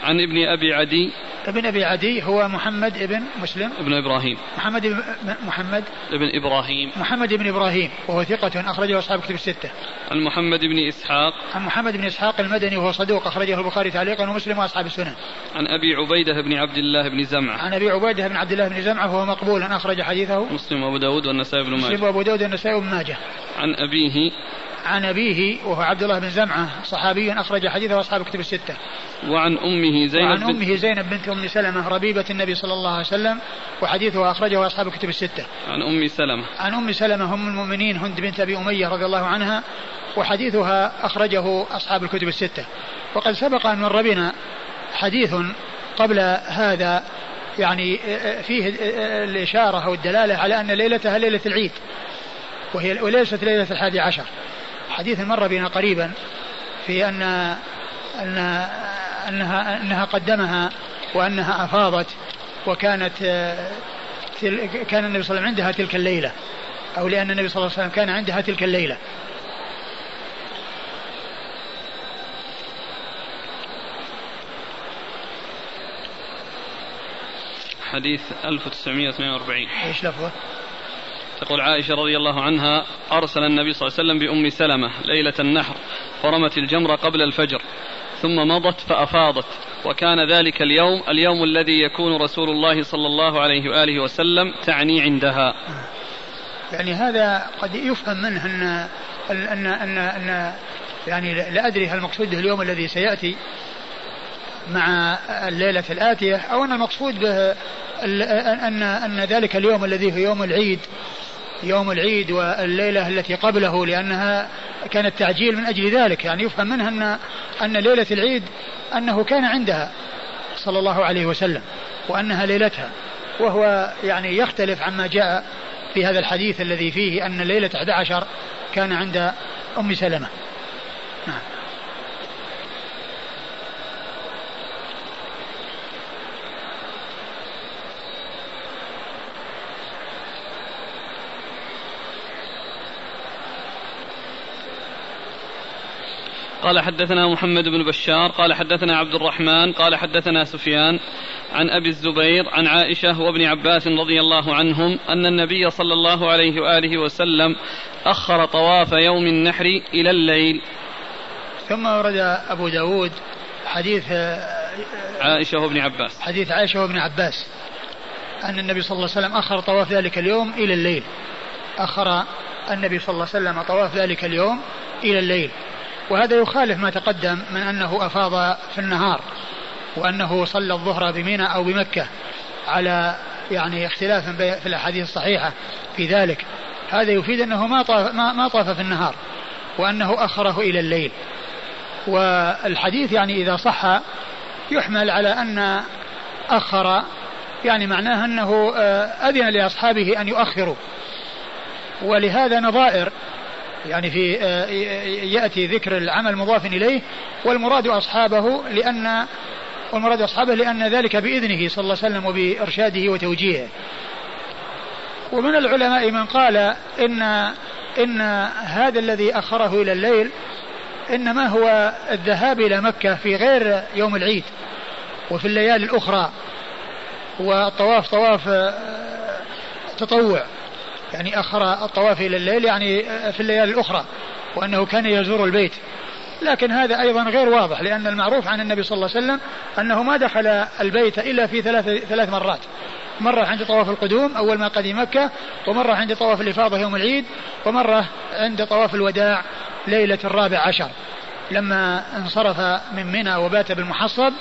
عن ابن أبي عدي ابن أبي عدي هو محمد ابن مسلم ابن إبراهيم محمد ابن محمد ابن إبراهيم محمد ابن إبراهيم وهو ثقة أخرجه أصحاب كتب الستة. عن محمد بن إسحاق عن محمد بن إسحاق المدني وهو صدوق أخرجه البخاري تعليقا ومسلم وأصحاب السنن. عن أبي عبيدة بن عبد الله بن زمعة. عن أبي عبيدة بن عبد الله بن زمعة وهو مقبول أخرج حديثه مسلم وأبو داود والنسائي بن ماجه. مسلم وأبو داود والنسائي بن ماجه. عن أبيه عن أبيه وهو عبد الله بن زمعة صحابي أخرج حديثه أصحاب كتب الستة. وعن أمه زينب وعن أمه زينب بنت أم سلمة ربيبة النبي صلى الله عليه وسلم وحديثها أخرجه أصحاب كتب الستة. عن أم سلمة. عن أم سلمة أم المؤمنين هند بنت أبي أمية رضي الله عنها وحديثها أخرجه أصحاب الكتب الستة. وقد سبق أن مر بنا حديث قبل هذا يعني فيه الإشارة أو الدلالة على أن ليلتها ليلة العيد وهي وليست ليلة الحادي عشر. حديث مر بنا قريبا في أن أن أنها أنها قدمها وأنها أفاضت وكانت كان النبي صلى الله عليه وسلم عندها تلك الليلة أو لأن النبي صلى الله عليه وسلم كان عندها تلك الليلة حديث 1942 إيش لفظه؟ تقول عائشة رضي الله عنها أرسل النبي صلى الله عليه وسلم بأم سلمة ليلة النحر فرمت الجمرة قبل الفجر ثم مضت فأفاضت وكان ذلك اليوم اليوم الذي يكون رسول الله صلى الله عليه وآله وسلم تعني عندها. يعني هذا قد يفهم منه أن أن أن, أن يعني لا أدري هل المقصود به اليوم الذي سيأتي مع الليلة الآتية أو أن المقصود به أن أن ذلك اليوم الذي هو يوم العيد. يوم العيد والليلة التي قبله لأنها كانت تعجيل من أجل ذلك. يعني يفهم منها أن أن ليلة العيد أنه كان عندها صلى الله عليه وسلم وأنها ليلتها. وهو يعني يختلف عما جاء في هذا الحديث الذي فيه أن ليلة 11 كان عند أم سلمة. نعم. قال حدثنا محمد بن بشار قال حدثنا عبد الرحمن قال حدثنا سفيان عن أبي الزبير عن عائشة وابن عباس رضي الله عنهم أن النبي صلى الله عليه وآله وسلم أخر طواف يوم النحر إلى الليل. ثم ورد أبو داود حديث عائشة وابن عباس. حديث عائشة وابن عباس أن النبي صلى الله عليه وسلم أخر طواف ذلك اليوم إلى الليل. أخر النبي صلى الله عليه وسلم طواف ذلك اليوم إلى الليل. وهذا يخالف ما تقدم من أنه أفاض في النهار وأنه صلى الظهر بميناء أو بمكة على يعني اختلاف في الأحاديث الصحيحة في ذلك. هذا يفيد أنه ما طاف, ما, ما طاف في النهار وأنه أخره إلى الليل. والحديث يعني إذا صح يحمل على أن أخر يعني معناه أنه آه، أذن لأصحابه أن يؤخروا. ولهذا نظائر يعني في آه، يأتي ذكر العمل مضاف إليه والمراد أصحابه لأن والمراد أصحابه لأن ذلك بإذنه صلى الله عليه وسلم وبإرشاده وتوجيهه. ومن العلماء من قال إن إن هذا الذي أخره إلى الليل إنما هو الذهاب إلى مكة في غير يوم العيد وفي الليالي الأخرى والطواف طواف آه، تطوع. يعني أخر الطواف إلى الليل يعني في الليالي الأخرى وأنه كان يزور البيت. لكن هذا أيضا غير واضح لأن المعروف عن النبي صلى الله عليه وسلم أنه ما دخل البيت إلا في ثلاث, ثلاث مرات. مرة عند طواف القدوم أول ما قدم مكة ومرة عند طواف الإفاضة يوم العيد ومرة عند طواف الوداع ليلة الرابع عشر. لما انصرف من منى وبات بالمحصب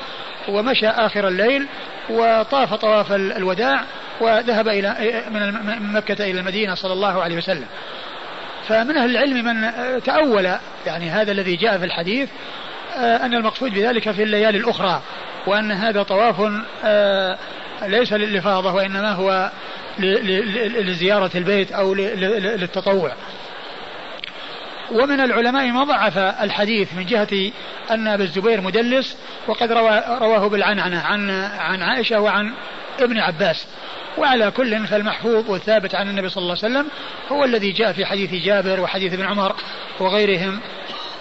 ومشى آخر الليل وطاف طواف الوداع وذهب إلى من مكة إلى المدينة صلى الله عليه وسلم. فمن أهل العلم من تأول يعني هذا الذي جاء في الحديث آه، أن المقصود بذلك في الليالي الأخرى وأن هذا طواف آه، ليس للإفاضة وإنما هو لزيارة البيت أو للتطوع. ومن العلماء من ضعف الحديث من جهة أن أبا الزبير مدلس وقد رواه بالعنعنة عن عن عائشة وعن ابن عباس. وعلى كل فالمحفوظ والثابت عن النبي صلى الله عليه وسلم هو الذي جاء في حديث جابر وحديث ابن عمر وغيرهم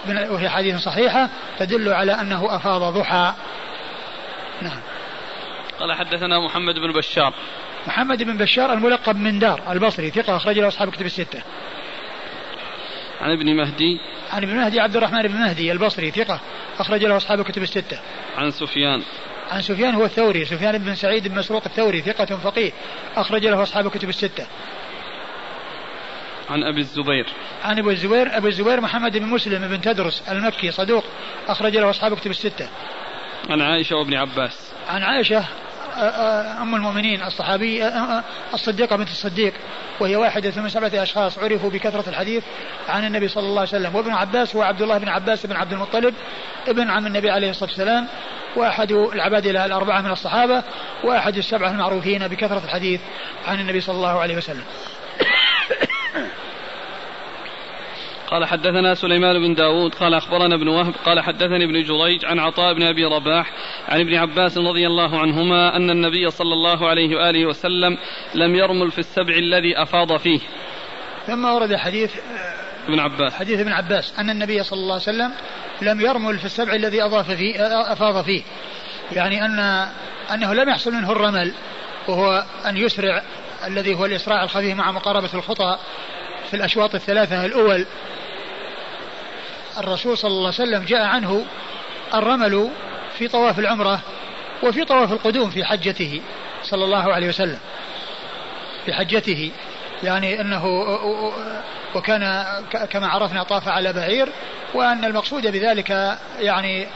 وهي حديث صحيحة تدل على أنه أفاض ضحى. نعم. قال حدثنا محمد بن بشار. محمد بن بشار الملقب من دار البصري ثقة أخرج له أصحاب كتب الستة. عن ابن مهدي. عن ابن مهدي عبد الرحمن بن مهدي البصري ثقة أخرج له أصحاب كتب الستة. عن سفيان. عن سفيان هو الثوري سفيان بن سعيد بن مسروق الثوري ثقة فقيه. أخرج له أصحاب كتب الستة. عن أبي الزبير. عن أبي الزبير أبي الزبير محمد بن مسلم بن تدرس المكي صدوق. أخرج له أصحاب كتب الستة. عن عائشة وابن عباس. عن عائشة أم المؤمنين الصحابية الصديقة بنت الصديق وهي واحدة من سبعة أشخاص عرفوا بكثرة الحديث عن النبي صلى الله عليه وسلم وابن عباس هو عبد الله بن عباس بن عبد المطلب ابن عم النبي عليه الصلاة والسلام وأحد العبادلة الأربعة من الصحابة وأحد السبعة المعروفين بكثرة الحديث عن النبي صلى الله عليه وسلم. قال حدثنا سليمان بن داود قال أخبرنا ابن وهب قال حدثني ابن جريج عن عطاء بن أبي رباح عن ابن عباس رضي الله عنهما أن النبي صلى الله عليه وآله وسلم لم يرمل في السبع الذي أفاض فيه. ثم ورد حديث ابن عباس. حديث ابن عباس أن النبي صلى الله عليه وسلم لم يرمل في السبع الذي أضاف فيه أفاض فيه. يعني أن أنه لم يحصل منه الرمل وهو أن يسرع الذي هو الإسراع الخفيف مع مقاربة الخطى في الأشواط الثلاثة الأول. الرسول صلى الله عليه وسلم جاء عنه الرمل في طواف العمرة وفي طواف القدوم في حجته صلى الله عليه وسلم. في حجته يعني أنه وكان كما عرفنا طاف على بعير وأن المقصود بذلك يعني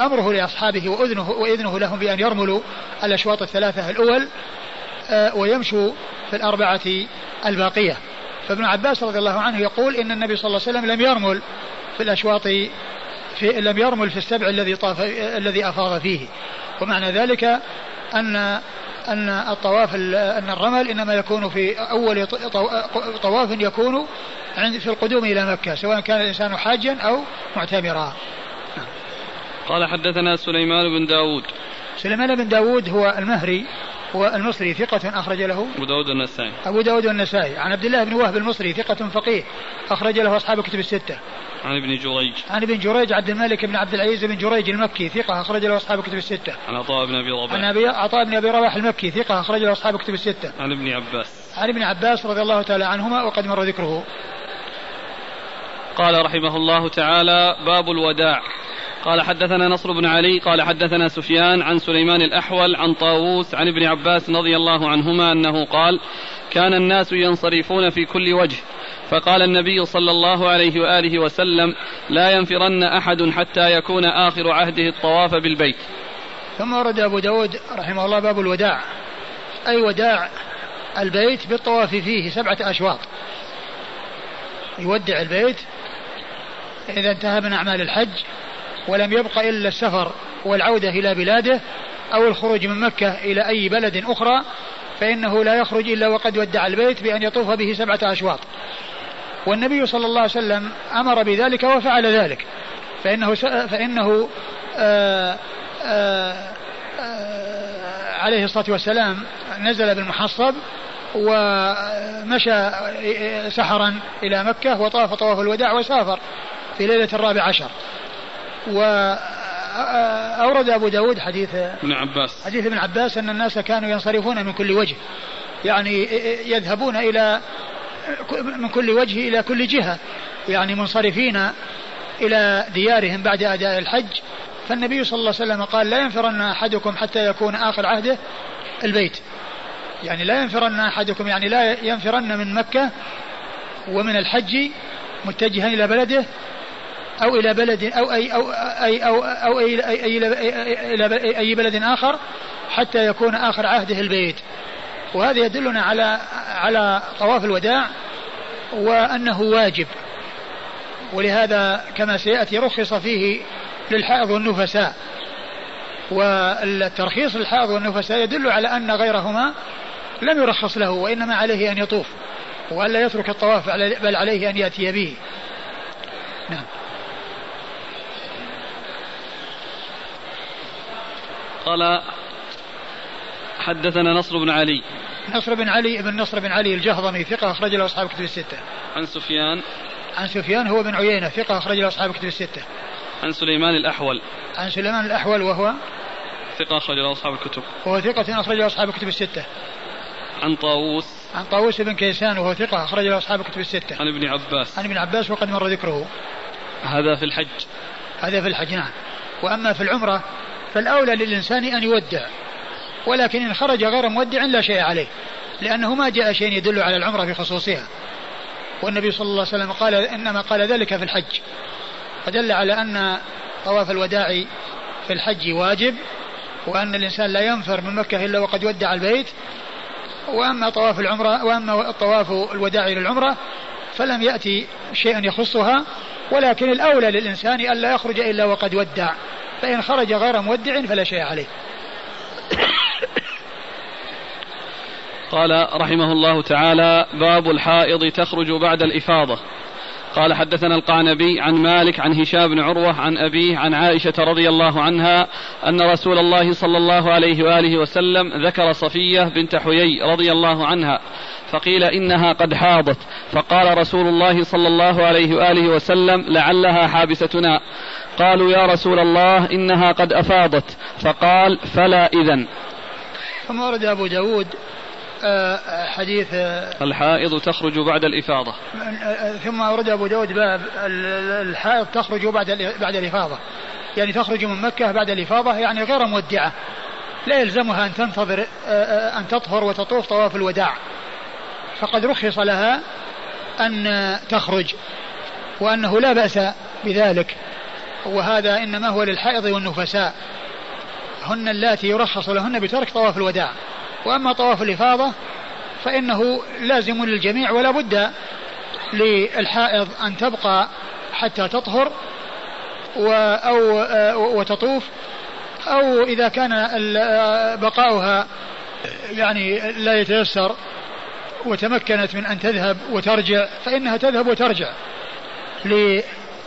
أمره لأصحابه وأذنه وإذنه لهم بأن يرملوا الأشواط الثلاثة الأول ويمشوا في الأربعة الباقية. فابن عباس رضي الله عنه يقول إن النبي صلى الله عليه وسلم لم يرمل في الأشواط في لم يرمل في السبع الذي طاف الذي أفاض فيه. ومعنى ذلك أن أن الطواف أن الرمل إنما يكون في أول طواف يكون عند في القدوم إلى مكة سواء كان الإنسان حاجا أو معتمرا. قال حدثنا سليمان بن داود. سليمان بن داود هو المهري. والمصري ثقة أخرج له. أبو داود النسائي أبو داود النسائي عن عبد الله بن وهب المصري ثقة فقيه أخرج له أصحاب كتب الستة. عن ابن جريج. عن ابن جريج عبد الملك بن عبد العزيز بن جريج المكي ثقة أخرج له أصحاب كتب الستة. عن عطاء بن أبي رباح. عن أبي عطاء بن أبي رباح المكي ثقة أخرج له أصحاب كتب الستة. عن ابن عباس. عن ابن عباس رضي الله تعالى عنهما وقد مر ذكره. قال رحمه الله تعالى باب الوداع. قال حدثنا نصر بن علي قال حدثنا سفيان عن سليمان الأحول عن طاووس عن ابن عباس رضي الله عنهما أنه قال كان الناس ينصرفون في كل وجه. فقال النبي صلى الله عليه وآله وسلم لا ينفرن أحد حتى يكون آخر عهده الطواف بالبيت. ثم ورد أبو داود رحمه الله باب الوداع. أي وداع البيت بالطواف فيه سبعة أشواط. يودع البيت إذا انتهى من أعمال الحج ولم يبق إلا السفر والعودة إلى بلاده أو الخروج من مكة إلى أي بلد أخرى فإنه لا يخرج إلا وقد ودع البيت بأن يطوف به سبعة أشواط. والنبي صلى الله عليه وسلم أمر بذلك وفعل ذلك. فإنه فإنه آآ آآ آآ عليه الصلاة والسلام نزل بالمحصب ومشى سحرا إلى مكة وطاف طواف الوداع وسافر في ليلة الرابع عشر. وأورد أبو داود حديث ابن عباس. حديث ابن عباس أن الناس كانوا ينصرفون من كل وجه. يعني يذهبون إلى من كل وجه إلى كل جهة. يعني منصرفين إلى ديارهم بعد أداء الحج. فالنبي صلى الله عليه وسلم قال لا ينفرن أحدكم حتى يكون آخر عهده البيت. يعني لا ينفرن أحدكم يعني لا ينفرن من مكة ومن الحج متجها إلى بلده أو إلى بلد أو أي أو أي أو أو أي, أي, إلى أي بلد آخر حتى يكون آخر عهده البيت. وهذا يدلنا على على طواف الوداع وأنه واجب. ولهذا كما سيأتي رخص فيه للحائض والنفساء. والترخيص للحائض والنفساء يدل على أن غيرهما لم يرخص له وإنما عليه أن يطوف وألا يترك الطواف بل عليه أن يأتي به. نعم. قال حدثنا نصر بن علي نصر بن علي بن نصر بن علي الجهضمي ثقة أخرج له أصحاب كتب الستة. عن سفيان عن سفيان هو بن عيينة ثقة أخرج له أصحاب كتب الستة. عن سليمان الأحول عن سليمان الأحول وهو ثقة أخرج له أصحاب الكتب وهو ثقة أخرج له أصحاب الكتب الستة. عن طاووس عن طاووس بن كيسان وهو ثقة أخرج له أصحاب الكتب الستة. عن ابن عباس عن ابن عباس وقد مر ذكره. هذا في الحج هذا في الحج نعم. وأما في العمرة فالأولى للإنسان أن يودع ولكن إن خرج غير مودع لا شيء عليه لأنه ما جاء شيء يدل على العمرة بخصوصها والنبي صلى الله عليه وسلم قال إنما قال ذلك في الحج فدل على أن طواف الوداع في الحج واجب وأن الإنسان لا ينفر من مكة إلا وقد ودع البيت وأما طواف العمرة وأما طواف الوداع للعمرة فلم يأتي شيئا يخصها ولكن الأولى للإنسان ألا يخرج إلا وقد ودع. فإن خرج غير مودع فلا شيء عليه. قال رحمه الله تعالى باب الحائض تخرج بعد الإفاضة. قال حدثنا القعنبي عن مالك عن هشام بن عروة عن أبيه عن عائشة رضي الله عنها أن رسول الله صلى الله عليه وآله وسلم ذكر صفية بنت حيي رضي الله عنها فقيل إنها قد حاضت فقال رسول الله صلى الله عليه وآله وسلم لعلها حابستنا. قالوا يا رسول الله إنها قد أفاضت. فقال فلا إذن. ثم ورد أبو داود آه، حديث آه، الحائض تخرج بعد الإفاضة. آه، ثم ورد أبو داود باب الحائض تخرج بعد بعد الإفاضة. يعني تخرج من مكة بعد الإفاضة يعني غير مودعة. لا يلزمها أن تنتظر أن تطهر وتطوف طواف الوداع. فقد رخص لها أن تخرج وأنه لا بأس بذلك. وهذا إنما هو للحائض والنفساء. هن اللاتي يرخص لهن بترك طواف الوداع. وأما طواف الإفاضة فإنه لازم للجميع ولا بد للحائض أن تبقى حتى تطهر أو وتطوف. أو إذا كان بقاؤها يعني لا يتيسر وتمكنت من أن تذهب وترجع فإنها تذهب وترجع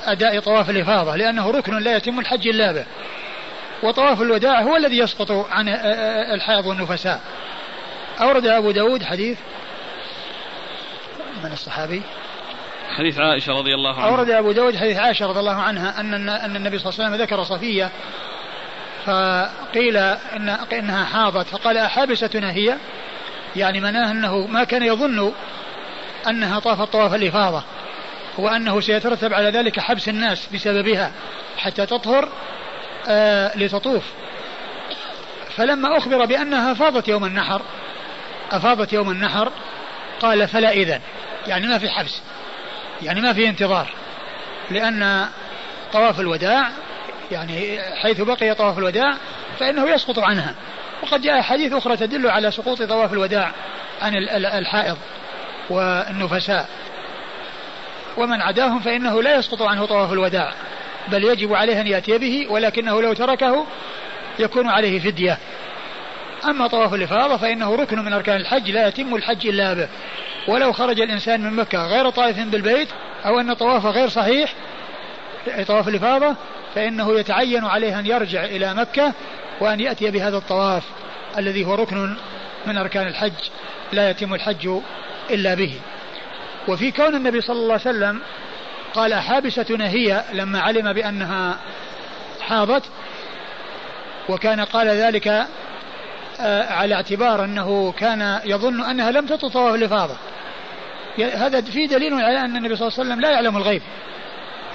لأداء طواف الإفاضة لأنه ركن لا يتم الحج إلا به. وطواف الوداع هو الذي يسقط عن الحائض والنفساء. أورد أبو داود حديث. من الصحابي؟ حديث عائشة رضي الله عنها. أورد أبو داود حديث عائشة رضي الله عنها أن أن النبي صلى الله عليه وسلم ذكر صفية فقيل إن إنها حاضت فقال أحابستنا هي؟ يعني معناه أنه ما كان يظن أنها طافت طواف الإفاضة. وأنه سيترتب على ذلك حبس الناس بسببها حتى تطهر آه لتطوف. فلما أخبر بأنها فاضت يوم النحر أفاضت يوم النحر قال فلا إذن. يعني ما في حبس يعني ما في انتظار لأن طواف الوداع يعني حيث بقي طواف الوداع فإنه يسقط عنها. وقد جاء حديث أخرى تدل على سقوط طواف الوداع عن الحائض والنفساء. ومن عداهم فإنه لا يسقط عنه طواف الوداع بل يجب عليه أن يأتي به ولكنه لو تركه يكون عليه فدية. أما طواف الإفاضة فإنه ركن من أركان الحج لا يتم الحج إلا به. ولو خرج الإنسان من مكة غير طائف بالبيت أو أن طوافه غير صحيح طواف الإفاضة فإنه يتعين عليه أن يرجع إلى مكة وأن يأتي بهذا الطواف الذي هو ركن من أركان الحج لا يتم الحج إلا به. وفي كون النبي صلى الله عليه وسلم قال حابستنا هي لما علم بأنها حاضت وكان قال ذلك آه، على اعتبار أنه كان يظن أنها لم تطل طواف الإفاضة. هذا في دليل على أن النبي صلى الله عليه وسلم لا يعلم الغيب.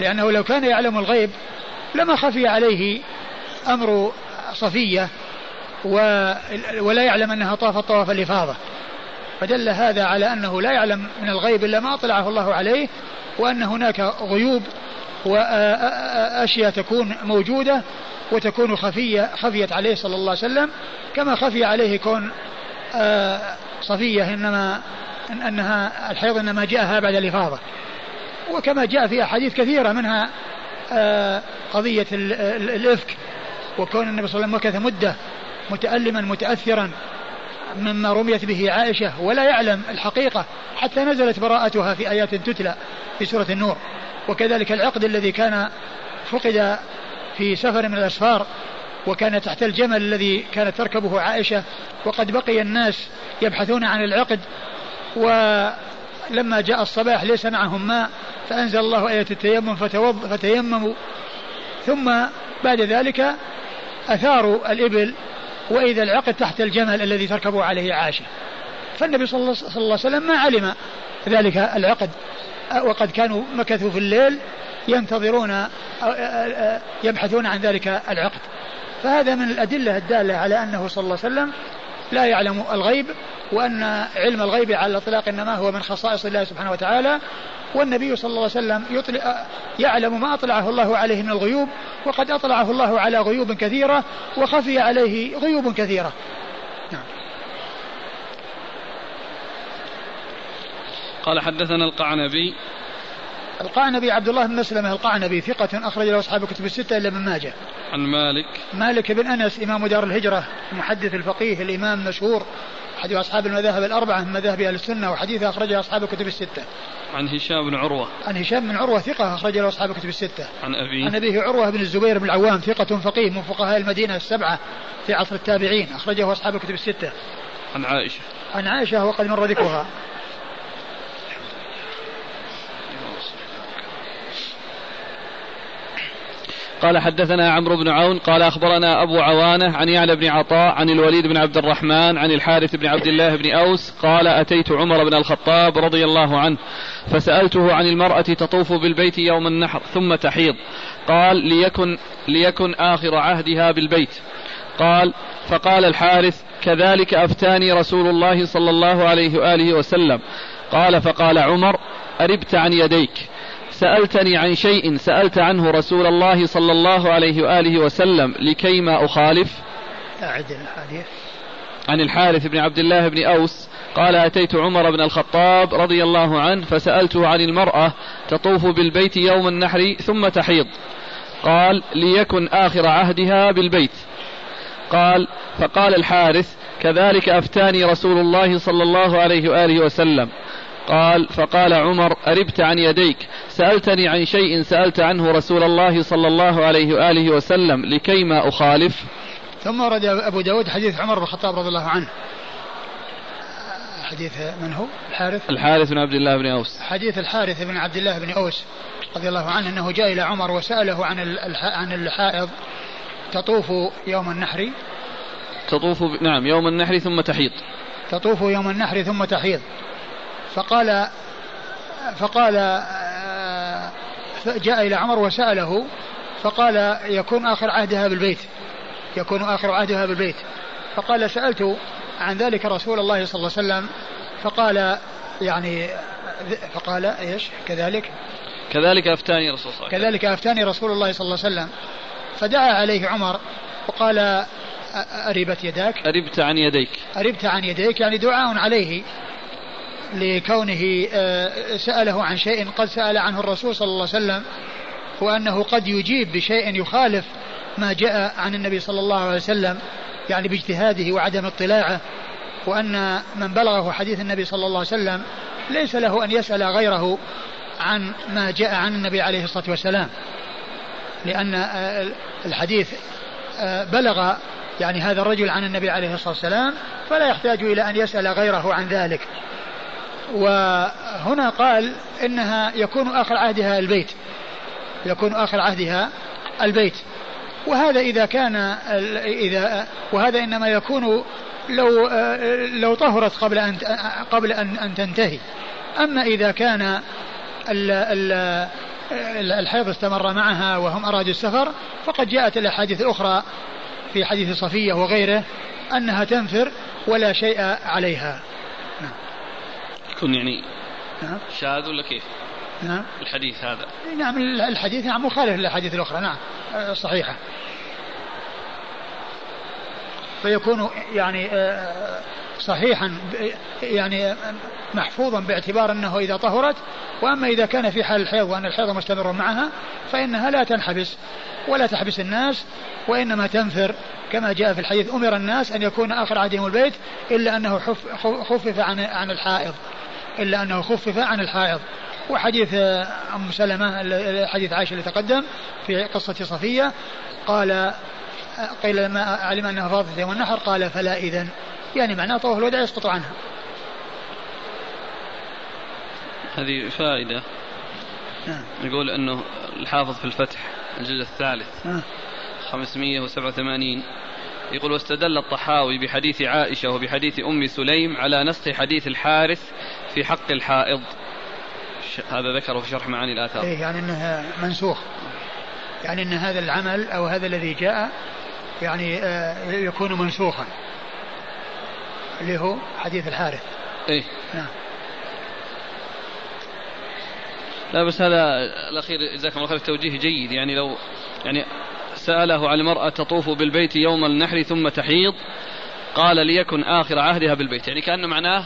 لأنه لو كان يعلم الغيب لما خفي عليه أمر صفية ولا يعلم أنها طافت طواف الإفاضة. فدل هذا على أنه لا يعلم من الغيب إلا ما أطلعه الله عليه وأن هناك غيوب وأشياء تكون موجودة وتكون خفية خفيت عليه صلى الله عليه وسلم كما خفي عليه كون صفية إنما أنها الحيض إنما جاءها بعد الإفاضة. وكما جاء في أحاديث كثيرة منها قضية الإفك وكون النبي صلى الله عليه وسلم مكث مدة متألما متأثرا. مما رميت به عائشة ولا يعلم الحقيقة حتى نزلت براءتها في آيات تتلى في سورة النور. وكذلك العقد الذي كان فقد في سفر من الأسفار وكان تحت الجمل الذي كانت تركبه عائشة وقد بقي الناس يبحثون عن العقد. ولما جاء الصباح ليس معهم ماء فأنزل الله آية التيمم فتيمموا. ثم بعد ذلك أثاروا الإبل وإذا العقد تحت الجمل الذي تركب عليه عائشة. فالنبي صلى الله عليه وسلم ما علم ذلك العقد. وقد كانوا مكثوا في الليل ينتظرون يبحثون عن ذلك العقد. فهذا من الأدلة الدالة على أنه صلى الله عليه وسلم لا يعلم الغيب وأن علم الغيب على الإطلاق إنما هو من خصائص الله سبحانه وتعالى والنبي صلى الله عليه وسلم يطلع يعلم ما أطلعه الله عليه من الغيوب وقد أطلعه الله على غيوب كثيرة وخفي عليه غيوب كثيرة نعم. قال حدثنا القعنبي القعنبي عبد الله بن مسلمة القعنبي ثقة أخرج له أصحاب الكتب الستة إلا من ماجه. عن مالك. مالك بن أنس إمام دار الهجرة المحدث الفقيه الإمام المشهور أحد أصحاب المذاهب الأربعة من مذاهب أهل السنة وحديثه أخرجه أصحاب الكتب الستة. عن هشام بن عروة. عن هشام بن عروة ثقة أخرج له أصحاب الكتب الستة. عن أبيه. عن أبيه عروة بن الزبير بن العوام ثقة فقيه من فقهاء المدينة السبعة في عصر التابعين أخرجه أصحاب الكتب الستة. عن عائشة. عن عائشة وقد مر ذكرها. قال حدثنا عمرو بن عون قال أخبرنا أبو عوانة عن يعلى بن عطاء عن الوليد بن عبد الرحمن عن الحارث بن عبد الله بن أوس قال أتيت عمر بن الخطاب رضي الله عنه فسألته عن المرأة تطوف بالبيت يوم النحر ثم تحيض قال ليكن ليكن آخر عهدها بالبيت قال فقال الحارث كذلك أفتاني رسول الله صلى الله عليه وآله وسلم قال فقال عمر أربت عن يديك سألتني عن شيء سألت عنه رسول الله صلى الله عليه وآله وسلم لكي ما أخالف؟ أعد الحديث. عن الحارث بن عبد الله بن أوس قال أتيت عمر بن الخطاب رضي الله عنه فسألته عن المرأة تطوف بالبيت يوم النحر ثم تحيض. قال ليكن آخر عهدها بالبيت. قال فقال الحارث كذلك أفتاني رسول الله صلى الله عليه وآله وسلم. قال فقال عمر أربت عن يديك. سألتني عن شيء سألت عنه رسول الله صلى الله عليه وآله وسلم لكي ما أخالف. ثم ورد أبو داود حديث عمر بن الخطاب رضي الله عنه. حديث من هو؟ الحارث؟ الحارث بن عبد الله بن أوس. حديث الحارث بن عبد الله بن أوس رضي الله عنه أنه جاء إلى عمر وسأله عن عن الحائض. تطوف يوم النحر. تطوف نعم يوم النحر ثم تحيض. تطوف يوم النحر ثم تحيض. فقال فقال جاء إلى عمر وسأله فقال يكون آخر عهدها بالبيت يكون آخر عهدها بالبيت. فقال سألت عن ذلك رسول الله صلى الله عليه وسلم فقال يعني فقال إيش؟ كذلك؟ كذلك أفتاني رسول الله كذلك أفتاني رسول الله صلى الله عليه وسلم. فدعا عليه عمر وقال أربت يداك؟ أربت عن يديك. أربت عن يديك يعني دعاء عليه. لكونه آه، سأله عن شيء قد سأل عنه الرسول صلى الله عليه وسلم وأنه قد يجيب بشيء يخالف ما جاء عن النبي صلى الله عليه وسلم يعني باجتهاده وعدم اطلاعه وأن من بلغه حديث النبي صلى الله عليه وسلم ليس له أن يسأل غيره عن ما جاء عن النبي عليه الصلاة والسلام. لأن آه، الحديث آه، بلغ يعني هذا الرجل عن النبي عليه الصلاة والسلام فلا يحتاج إلى أن يسأل غيره عن ذلك. وهنا قال إنها يكون آخر عهدها البيت. يكون آخر عهدها البيت. وهذا إذا كان إذا وهذا إنما يكون لو لو طهرت قبل أن قبل أن أن تنتهي. أما إذا كان الحيض استمر معها وهم أرادوا السفر فقد جاءت الأحاديث الأخرى في حديث صفية وغيره أنها تنفر ولا شيء عليها. يكون يعني. نعم. شاذ ولا كيف؟ نعم. الحديث هذا. نعم الحديث نعم مخالف للأحاديث الأخرى. نعم. آه، صحيحة. فيكون يعني آه، صحيحا يعني محفوظا باعتبار أنه إذا طهرت وأما إذا كان في حال الحيض وأن الحيض مستمر معها فإنها لا تنحبس ولا تحبس الناس وإنما تنفر. كما جاء في الحديث أمر الناس أن يكون آخر عهدهم البيت إلا أنه خفف عن عن الحائض. إلا أنه خفف عن الحائض وحديث أم سلمة حديث عائشة اللي تقدم في قصة صفية قال قيل ما علم أنها فاضت يوم النحر قال فلا إذن يعني معناه طواف الوداع يسقط عنها هذه فائدة نعم. يقول أنه الحافظ في الفتح الجزء الثالث نعم. 587 يقول واستدل الطحاوي بحديث عائشة وبحديث أم سليم على نسخ حديث الحارث في حق الحائض. هذا ذكره في شرح معاني الآثار. إيه يعني أنه منسوخ. يعني أن هذا العمل أو هذا الذي جاء يعني آه، يكون منسوخا. اللي هو حديث الحارث. إيه. نعم. لا بس هذا الأخير جزاكم الله خير التوجيه جيد. يعني لو يعني سأله عن المرأة تطوف بالبيت يوم النحر ثم تحيض قال ليكن آخر عهدها بالبيت. يعني كأنه معناه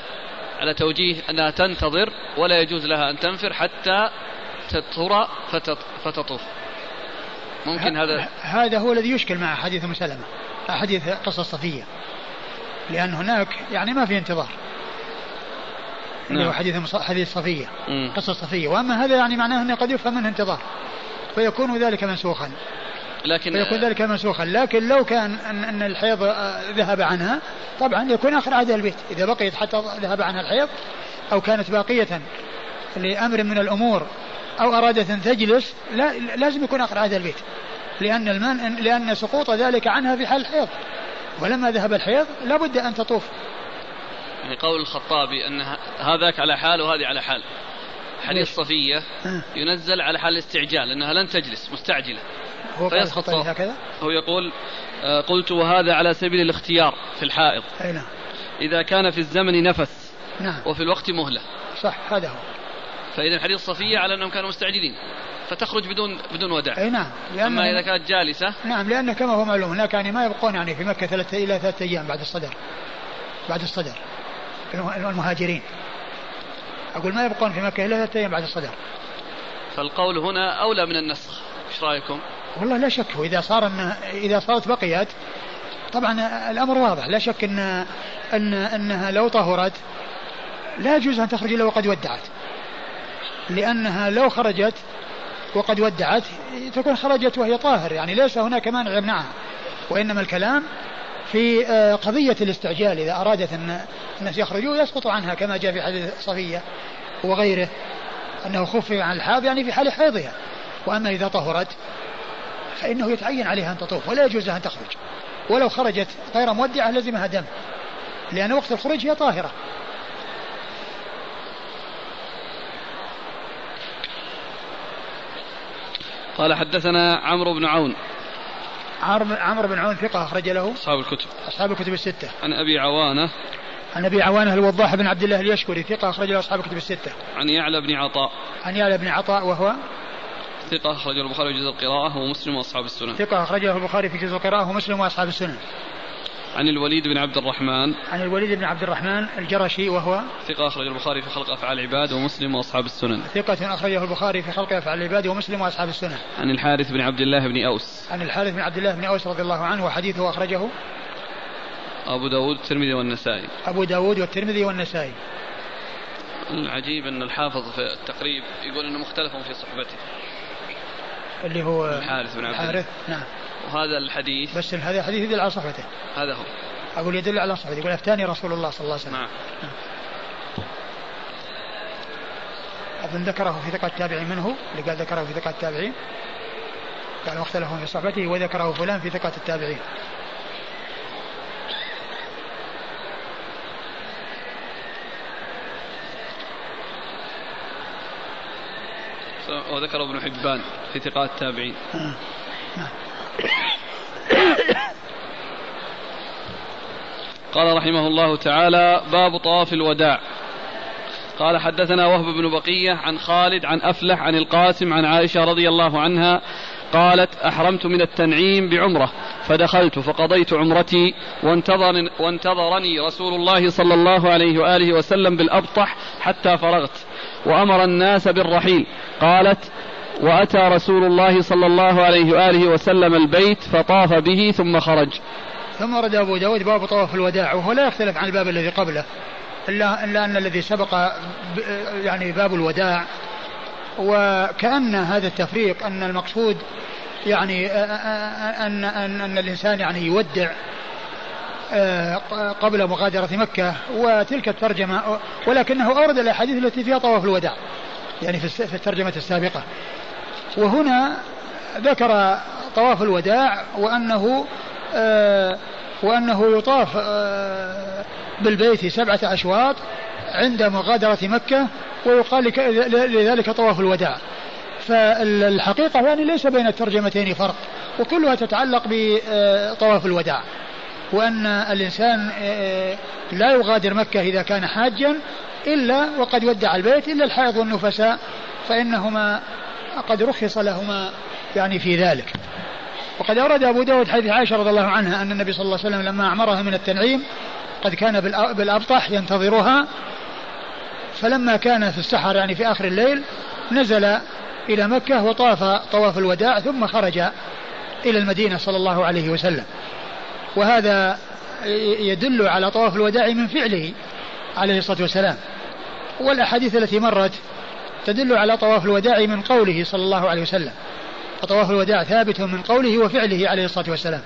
على توجيه أنها تنتظر ولا يجوز لها أن تنفر حتى تطهر فتطوف ممكن هذا هذا هو الذي يشكل مع حديث أم سلمة حديث قصة صفية. لأن هناك يعني ما في انتظار. نعم. هو حديث حديث صفية قصة صفية. وأما هذا يعني معناه أنه قد يفهم منه انتظار فيكون ذلك منسوخا. لكن فيكون ذلك منسوخا. لكن لو كان أن, أن الحيض آه، ذهب عنها طبعا يكون آخر عهد البيت. إذا بقيت حتى ذهب عنها الحيض أو كانت باقية لأمر من الأمور أو أرادت أن تجلس لا لازم يكون آخر عهد البيت. لأن المن لأن سقوط ذلك عنها في حال الحيض. ولما ذهب الحيض لابد أن تطوف. يعني قول الخطابي أن هذاك على حال وهذه على حال. حديث صفية ينزل على حال الاستعجال أنها لن تجلس مستعجلة. فيسقط هكذا؟ هو يقول آه، قلت وهذا على سبيل الاختيار في الحائض. أي نعم. إذا كان في الزمن نفس نعم. وفي الوقت مهلة. صح هذا هو. فإذا حديث صفية على أنهم كانوا مستعجلين فتخرج بدون بدون وداع. أي نعم أما إذا كانت جالسة نعم لأن كما هو معلوم هناك يعني ما يبقون يعني في مكة ثلاثة إلى ثلاثة أيام بعد الصدر. بعد الصدر. المهاجرين. أقول ما يبقون في مكة إلا ثلاثة أيام بعد الصدر. فالقول هنا أولى من النسخ. إيش رأيكم؟ والله لا شك واذا صار إن إذا صارت بقيت طبعا الأمر واضح لا شك ان ان أنها لو طهرت لا يجوز أن تخرج إلا وقد ودعت. لأنها لو خرجت وقد ودعت تكون خرجت وهي طاهر يعني ليس هناك مانع يمنعها. وإنما الكلام في آه، قضية الاستعجال إذا أرادت أن الناس يخرجوا يسقط عنها كما جاء في حديث صفية وغيره أنه خفف عن الحاب يعني في حال حيضها. وأما إذا طهرت فإنه يتعين عليها أن تطوف ولا يجوز لها أن تخرج. ولو خرجت غير مودعة لزمها دم لأن وقت الخروج هي طاهرة. قال حدثنا عمرو بن عون. عمرو بن عون ثقة أخرج له؟ أصحاب الكتب. أصحاب الكتب الستة. عن أبي عوانة. عن أبي عوانة الوضاح بن عبد الله اليشكري ثقة أخرج له أصحاب الكتب الستة. عن يعلى بن عطاء. عن يعلى بن عطاء وهو ثقة أخرجه البخاري في جزء القراءة ومسلم وأصحاب السنن. ثقة أخرجه البخاري في جزء القراءة ومسلم وأصحاب السنن. عن الوليد بن عبد الرحمن. عن الوليد بن عبد الرحمن الجرشي وهو ثقة أخرج البخاري في خلق أفعال العباد ومسلم وأصحاب السنن ثقة أخرجه البخاري في خلق أفعال العباد ومسلم وأصحاب السنن عن الحارث بن عبد الله بن أوس. عن الحارث بن عبد الله بن أوس رضي الله عنه وحديثه أخرجه أبو داود والترمذي والنسائي. أبو داود والترمذي والنسائي. العجيب أن الحافظ في التقريب يقول أنه مختلف في صحبته. اللي هو الحارث بن عبد الحارث. نعم. وهذا الحديث. بس هذا الحديث يدل على صحبته. هذا هو. أقول يدل على صحبته. يقول أفتاني رسول الله صلى الله عليه وسلم. نعم. نعم. أظن ذكره في ثقة التابعين منه. اللي قال ذكره في ثقة التابعين. قال واختلفوا في صحبته وذكره فلان في ثقة التابعين. وذكر ابن حبان في ثقات التابعين. قال رحمه الله تعالى باب طواف الوداع قال حدثنا وهب بن بقية عن خالد عن أفلح عن القاسم عن عائشة رضي الله عنها قالت أحرمت من التنعيم بعمرة فدخلت فقضيت عمرتي وانتظرني, وانتظرني رسول الله صلى الله عليه وآله وسلم بالأبطح حتى فرغت وأمر الناس بالرحيل. قالت وأتى رسول الله صلى الله عليه وآله وسلم البيت فطاف به ثم خرج. ثم ورد أبو داود باب طواف الوداع وهو لا يختلف عن الباب الذي قبله إلا, إلا أن الذي سبق يعني باب الوداع. وكأن هذا التفريق أن المقصود يعني أن, أن, أن الإنسان يعني يودع قبل مغادرة مكة وتلك الترجمة ولكنه أورد الأحاديث التي فيها طواف الوداع يعني في الترجمة السابقة. وهنا ذكر طواف الوداع وأنه وأنه يطاف بالبيت سبعة أشواط عند مغادرة مكة ويقال لذلك طواف الوداع. فالحقيقة يعني ليس بين الترجمتين فرق وكلها تتعلق بطواف الوداع. وأن الإنسان لا يغادر مكة إذا كان حاجا إلا وقد ودع البيت إلا الحائض والنفساء فإنهما قد رخص لهما يعني في ذلك. وقد أورد أبو داود حديث عائشة رضي الله عنها أن النبي صلى الله عليه وسلم لما أعمرها من التنعيم قد كان بالأبطح ينتظرها فلما كان في السحر يعني في آخر الليل نزل إلى مكة وطاف طواف الوداع ثم خرج إلى المدينة صلى الله عليه وسلم. وهذا يدل على طواف الوداع من فعله عليه الصلاة والسلام. والأحاديث التي مرت تدل على طواف الوداع من قوله صلى الله عليه وسلم. فطواف الوداع ثابت من قوله وفعله عليه الصلاة والسلام.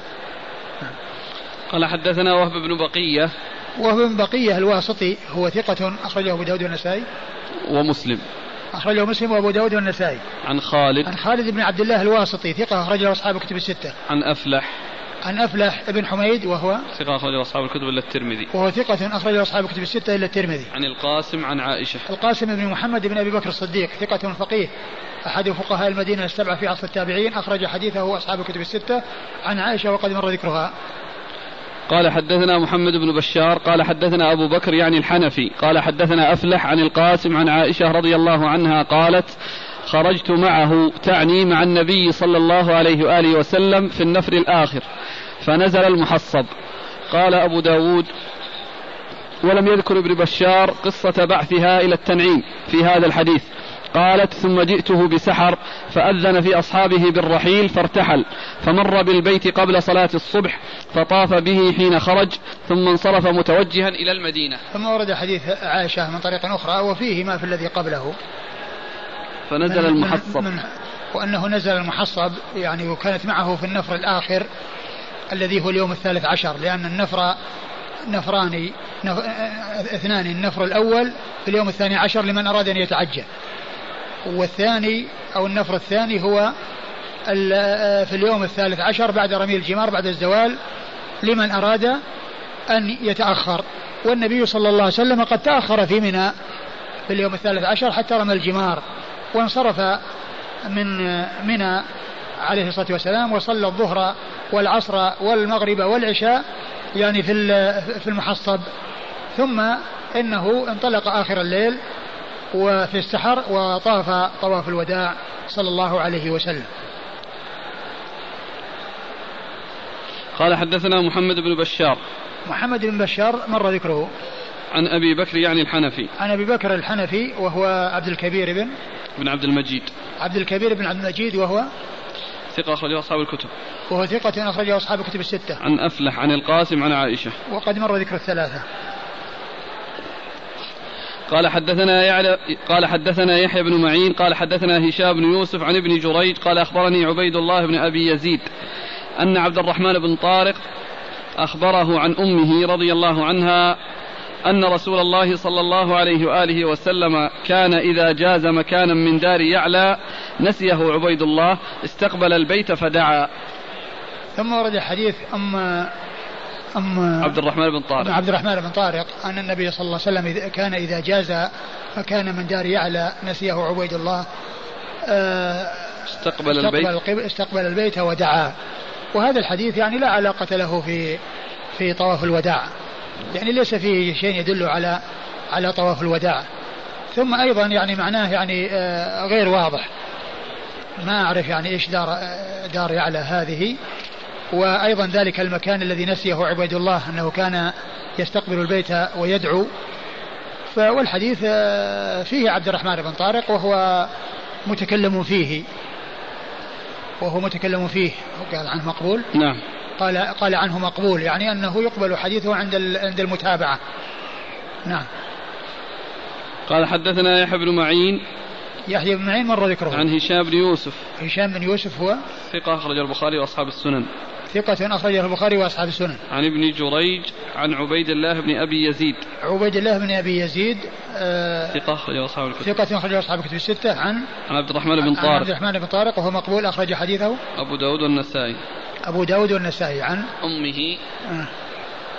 قال حدثنا وهب بن بقية. وهب بن بقية الواسطي هو ثقة أخرجه أبو داود والنسائي. ومسلم. أخرجه مسلم وأبو داود والنسائي. عن خالد. عن خالد بن عبد الله الواسطي ثقة أخرجه أصحاب الكتب الستة. عن أفلح. عن أفلح بن حميد وهو ثقة أخرجه أصحاب الكتب إلا الترمذي. وهو ثقة أخرجه أصحاب الكتب الستة إلا الترمذي. عن القاسم عن عائشة. القاسم بن محمد بن أبي بكر الصديق ثقة فقيه. أحد فقهاء المدينة السبعة في عصر التابعين أخرج حديثه أصحاب الكتب الستة. عن عائشة وقد مر ذكرها. قال حدثنا محمد بن بشار قال حدثنا أبو بكر يعني الحنفي قال حدثنا أفلح عن القاسم عن عائشة رضي الله عنها قالت خرجت معه تعني مع النبي صلى الله عليه وآله وسلم في النفر الآخر فنزل المحصب. قال أبو داود ولم يذكر ابن بشار قصة بعثها إلى التنعيم في هذا الحديث. قالت ثم جئته بسحر فأذن في أصحابه بالرحيل فارتحل فمر بالبيت قبل صلاة الصبح فطاف به حين خرج ثم انصرف متوجها إلى المدينة. ثم ورد حديث عائشة من طريق أخرى وفيه ما في الذي قبله. فنزل المحصب من من وأنه نزل المحصب يعني وكانت معه في النفر الآخر الذي هو اليوم الثالث عشر لأن النفر نفران نف... اثنان النفر الأول في اليوم الثاني عشر لمن أراد أن يتعجل. والثاني أو النفر الثاني هو في اليوم الثالث عشر بعد رمي الجمار بعد الزوال لمن أراد أن يتأخر. والنبي صلى الله عليه وسلم قد تأخر في منى في اليوم الثالث عشر حتى رمى الجمار. وانصرف من منى عليه الصلاة والسلام وصلى الظهر والعصر والمغرب والعشاء يعني في في المحصب. ثم إنه انطلق آخر الليل وفي السحر وطاف طواف الوداع صلى الله عليه وسلم. قال حدثنا محمد بن بشار. محمد بن بشار مر ذكره. عن أبي بكر يعني الحنفي. عن أبي بكر الحنفي وهو عبد الكبير بن بن عبد المجيد. عبد الكبير بن عبد المجيد وهو ثقة أخرجه أصحاب الكتب. وهو ثقة أخرجه أصحاب الكتب الستة. عن أفلح عن القاسم عن عائشة. وقد مر ذكر الثلاثة. قال حدثنا يعلى قال حدثنا يحيى بن معين قال حدثنا هشام بن يوسف عن ابن جريج قال أخبرني عبيد الله بن أبي يزيد أن عبد الرحمن بن طارق أخبره عن أمه رضي الله عنها أن رسول الله صلى الله عليه وآله وسلم كان إذا جاز مكانا من دار يعلى نسيه عبيد الله استقبل البيت فدعا. ثم ورد حديث أم أم عبد الرحمن بن طارق. عبد الرحمن بن طارق أن النبي صلى الله عليه وسلم كان إذا جاز مكانا من دار يعلى نسيه عبيد الله آه، استقبل, استقبل البيت. استقبل البيت ودعا. وهذا الحديث يعني لا علاقة له في في طواف الوداع. يعني ليس فيه شيء يدل على على طواف الوداع. ثم أيضا يعني معناه يعني آه، غير واضح. ما أعرف يعني إيش دار آه، دار يعلى هذه. وأيضا ذلك المكان الذي نسيه عبيد الله أنه كان يستقبل البيت ويدعو. والحديث آه، فيه عبد الرحمن بن طارق وهو متكلم فيه. وهو متكلم فيه. قال عنه مقبول. نعم. قال قال عنه مقبول يعني أنه يقبل حديثه عند عند المتابعة نعم قال حدثنا يحيى بن معين يحيى بن معين مر ذكره عن هشام بن يوسف هشام بن يوسف هو ثقة أخرج البخاري وأصحاب السنن ثقة أخرجه البخاري وأصحاب السنن. عن ابن جريج عن عبيد الله بن أبي يزيد. عبيد الله بن أبي يزيد آه ثقة أخرجه أصحاب الكتب. ثقة أخرجه أصحاب الكتب الستة عن عن عبد الرحمن بن طارق. عن عبد الرحمن بن طارق وهو مقبول أخرج حديثه. أبو داود والنسائي. أبو داود والنسائي عن أمه آه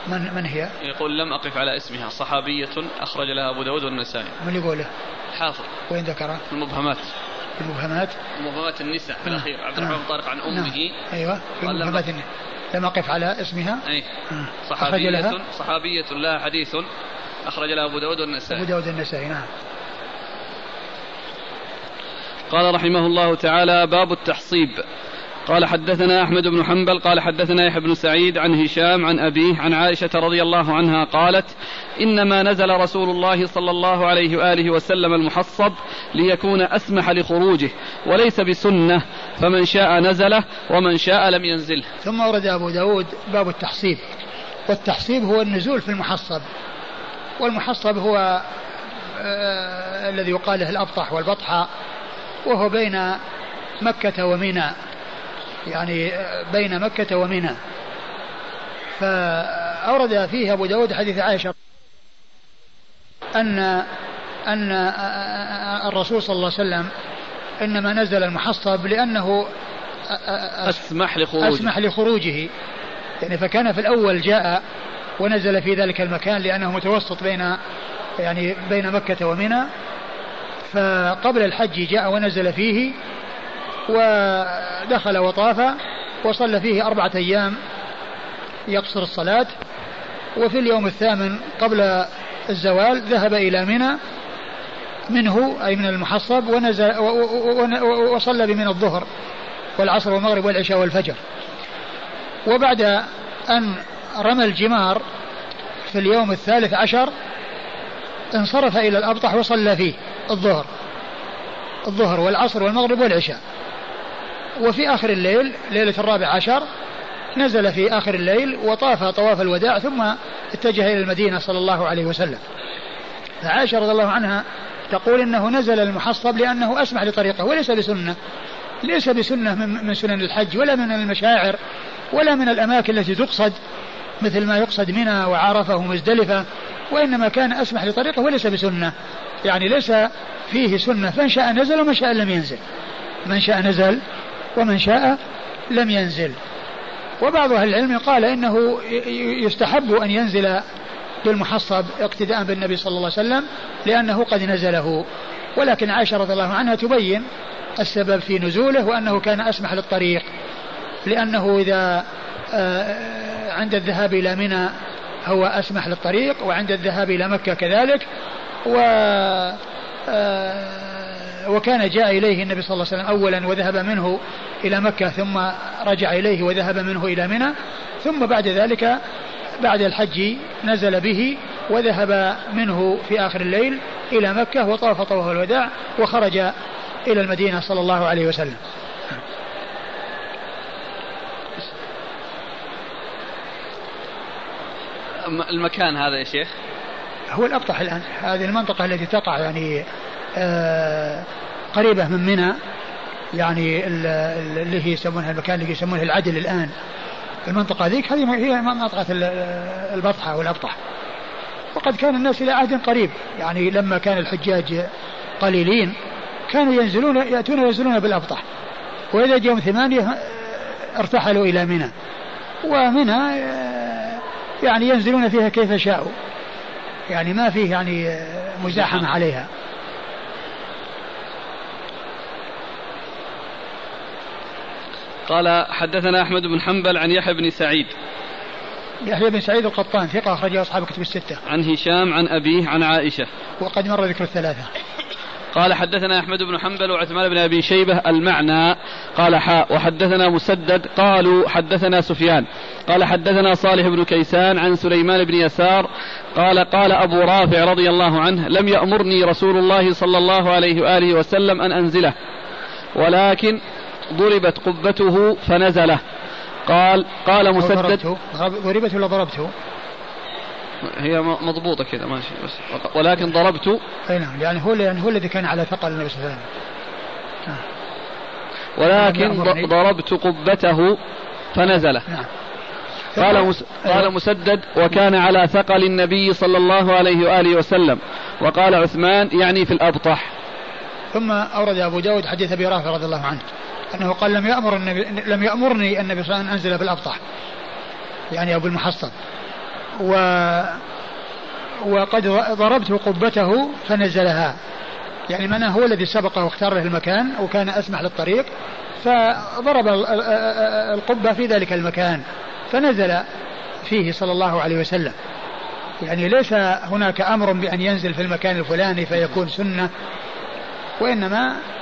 من من هي؟ يقول لم أقف على اسمها صحابية أخرج لها أبو داود والنسائي. من يقوله؟ حافظ. وين ذكره؟ المبهمات. المبهمات مبهمات النساء في الأخير عبد الرحمن بن طارق عن أمه. أيوه في مبهمات النساء لم أقف على اسمها أي آه. صحابية لها صحابية لها حديث أخرج لها أبو داود والنسائي أبو داود النسائي نعم قال رحمه الله تعالى باب التحصيب قال حدثنا أحمد بن حنبل قال حدثنا يحيى بن سعيد عن هشام عن أبيه عن عائشة رضي الله عنها قالت إنما نزل رسول الله صلى الله عليه وآله وسلم المحصب ليكون أسمح لخروجه وليس بسنة فمن شاء نزله ومن شاء لم ينزله. ثم ورد أبو داود باب التحصيب والتحصيب هو النزول في المحصب والمحصب هو آه الذي يقال له الأبطح والبطحة وهو بين مكة ومنى يعني بين مكة ومنى. فأورد فيه أبو داود حديث عائشة أن أن الرسول صلى الله عليه وسلم إنما نزل المحصب لأنه أسمح لخروجه. أسمح لخروجه. يعني فكان في الأول جاء ونزل في ذلك المكان لأنه متوسط بين يعني بين مكة ومنى. فقبل الحج جاء ونزل فيه ودخل وطاف وصلى فيه أربعة أيام يقصر الصلاة وفي اليوم الثامن قبل الزوال ذهب إلى منى منه أي من المحصب ونزل وصلى بمن الظهر والعصر والمغرب والعشاء والفجر. وبعد أن رمى الجمار في اليوم الثالث عشر انصرف إلى الأبطح وصلى فيه الظهر الظهر والعصر والمغرب والعشاء. وفي آخر الليل ليلة الرابع عشر نزل في آخر الليل وطاف طواف الوداع ثم اتجه إلى المدينة صلى الله عليه وسلم. فعائشة رضي الله عنها تقول إنه نزل المحصب لأنه أسمح لطريقه وليس بسنة. ليس بسنة من, سنن الحج ولا من المشاعر ولا من الأماكن التي تقصد مثل ما يقصد منى وعرفة ومزدلفة وإنما كان أسمح لطريقه وليس بسنة. يعني ليس فيه سنة. فإن شاء نزل ومن شاء لم ينزل. من شاء نزل ومن شاء لم ينزل. وبعض أهل العلم قال إنه يستحب أن ينزل بالمحصب اقتداء بالنبي صلى الله عليه وسلم لأنه قد نزله. ولكن عائشة رضي الله عنها تبين السبب في نزوله وأنه كان أسمح للطريق. لأنه إذا آه، عند الذهاب إلى منى هو أسمح للطريق وعند الذهاب إلى مكة كذلك و آه، وكان جاء إليه النبي صلى الله عليه وسلم أولا وذهب منه إلى مكة ثم رجع إليه وذهب منه إلى منى ثم بعد ذلك بعد الحج نزل به وذهب منه في آخر الليل إلى مكة وطاف طواف الوداع وخرج إلى المدينة صلى الله عليه وسلم. المكان هذا يا شيخ؟ هو الأبطح الآن هذه المنطقة التي تقع يعني قريبة من منى يعني اللي هي يسمونها المكان اللي يسمونه العدل الآن. المنطقة ذيك هذه هي منطقة البطحة والأبطح. وقد كان الناس إلى عهد قريب يعني لما كان الحجاج قليلين كانوا ينزلون يأتون ينزلون بالأبطح. وإذا يوم ثمانية ارتحلوا إلى منى. ومنى يعني ينزلون فيها كيف شاءوا. يعني ما فيه يعني مزاحمة عليها. قال حدثنا أحمد بن حنبل عن يحيى بن سعيد يحيى بن سعيد القطان ثقة أخرجه أصحاب كتب الستة. عن هشام عن أبيه عن عائشة. وقد مر ذكر الثلاثة. قال حدثنا أحمد بن حنبل وعثمان بن أبي شيبة المعنى قال حاء وحدثنا مسدد قالوا حدثنا سفيان قال حدثنا صالح بن كيسان عن سليمان بن يسار قال قال أبو رافع رضي الله عنه لم يأمرني رسول الله صلى الله عليه وآله وسلم أن أنزله ولكن ضربت قبته فنزله. قال قال مسدد. ضربت ولا ضربته؟ هي مضبوطة كذا ماشي بس. ولكن ضربت. أي نعم يعني هو يعني هو الذي كان على ثقل النبي صلى الله عليه وسلم. نعم. ولكن ضربت قبته فنزل نعم. قال قال مسدد وكان على ثقل النبي صلى الله عليه وآله وسلم. وقال عثمان يعني في الأبطح. ثم أورد أبو داود حديث أبي رافع رضي الله عنه. أنه قال لم يأمر النبي لم يأمرني النبي صلى الله عليه وسلم أن أنزل في الابطح يعني أبو المحصن. و وقد ضربت قبته فنزلها. يعني من هو الذي سبقه واختار له المكان وكان أسمح للطريق فضرب القبة في ذلك المكان فنزل فيه صلى الله عليه وسلم. يعني ليس هناك أمر بأن ينزل في المكان الفلاني فيكون سنة وإنما آه،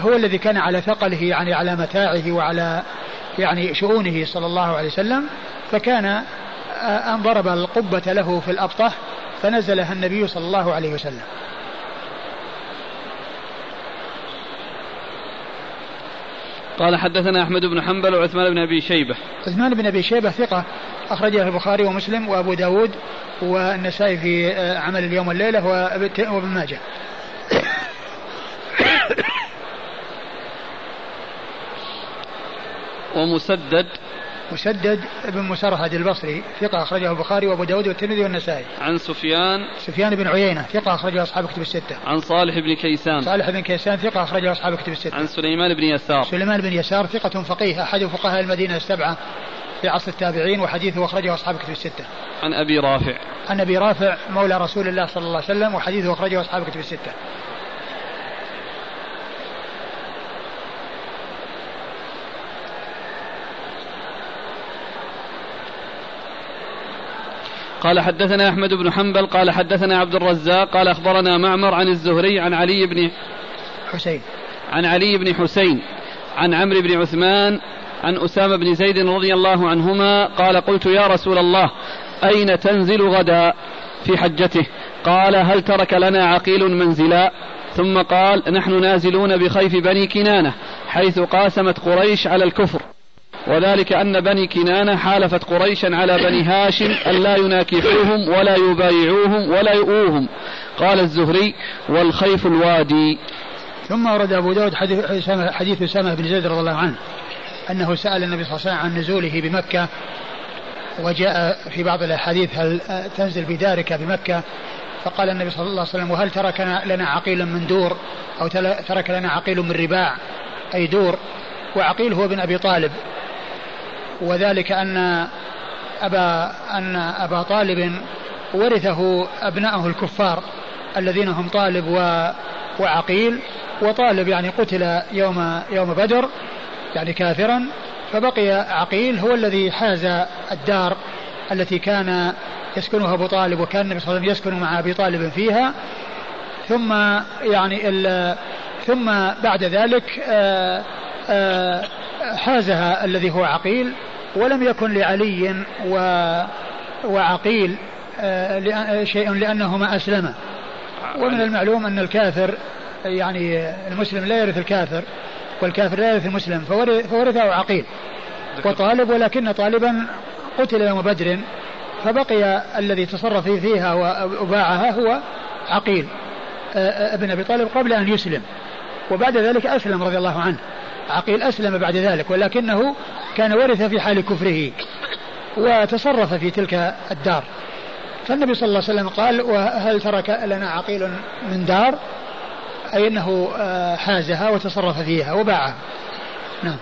هو الذي كان على ثقله يعني على متاعه وعلى يعني شؤونه صلى الله عليه وسلم فكان آه، أن ضرب القبة له في الأبطح فنزلها النبي صلى الله عليه وسلم قال حدثنا أحمد بن حنبل وعثمان بن أبي شيبة. عثمان بن أبي شيبة ثقة أخرجه البخاري ومسلم وأبو داود والنسائي في آه، عمل اليوم والليلة وابن ماجه. ومسدد مسدد بن مسرهد البصري ثقة أخرجه البخاري وأبو داود والترمذي والنسائي. عن سفيان سفيان بن عيينة ثقة أخرجه أصحاب كتب الستة. عن صالح بن كيسان صالح بن كيسان ثقة أخرجه أصحاب كتب الستة. عن سليمان بن يسار سليمان بن يسار ثقة فقيه أحد فقهاء المدينة السبعة في عصر التابعين وحديثه أخرجه أصحاب كتب الستة. عن أبي رافع عن أبي رافع مولى رسول الله صلى الله عليه وسلم وحديثه أخرجه أصحاب كتب الستة. قال حدثنا أحمد بن حنبل قال حدثنا عبد الرزاق قال أخبرنا معمر عن الزهري عن علي بن حسين. عن علي بن حسين عن عمرو بن عثمان عن أسامة بن زيد رضي الله عنهما قال قلت يا رسول الله أين تنزل غدا في حجته؟ قال هل ترك لنا عقيل منزلا؟ ثم قال نحن نازلون بخيف بني كنانة حيث قاسمت قريش على الكفر. وذلك أن بني كنانة حالفت قريشا على بني هاشم أن لا يناكحوهم ولا يبايعوهم ولا يؤوهم. قال الزهري والخيف الوادي. ثم ورد أبو داود حديث, أسامة بن زيد رضي الله عنه أنه سأل النبي صلى الله عليه وسلم عن نزوله بمكة وجاء في بعض الأحاديث هل تنزل بدارك بمكة؟ فقال النبي صلى الله عليه وسلم وهل ترك لنا عقيلا من دور؟ أو ترك لنا عقيل من رباع أي دور. وعقيل هو ابن أبي طالب. وذلك أن أبا أن أبا طالب ورثه أبناءه الكفار الذين هم طالب و وعقيل وطالب يعني قتل يوم يوم بدر يعني كافرا. فبقي عقيل هو الذي حاز الدار التي كان يسكنها أبو طالب وكان النبي صلى الله عليه وسلم يسكن مع أبي طالب فيها. ثم يعني ثم بعد ذلك آه، آه، حازها الذي هو عقيل. ولم يكن لعلي و وعقيل آه، شيء لأنهما أسلما. ومن المعلوم أن الكافر يعني المسلم لا يرث الكافر والكافر لا يرث المسلم فورثه عقيل. وطالب ولكن طالبا قتل يوم بدر فبقي الذي تصرف فيها وباعها هو عقيل آه، آه، ابن أبي طالب قبل أن يسلم. وبعد ذلك أسلم رضي الله عنه. عقيل أسلم بعد ذلك ولكنه كان ورث في حال كفره وتصرف في تلك الدار. فالنبي صلى الله عليه وسلم قال وهل ترك لنا عقيل من دار؟ أي أنه آه، حازها وتصرف فيها وباعها. نعم.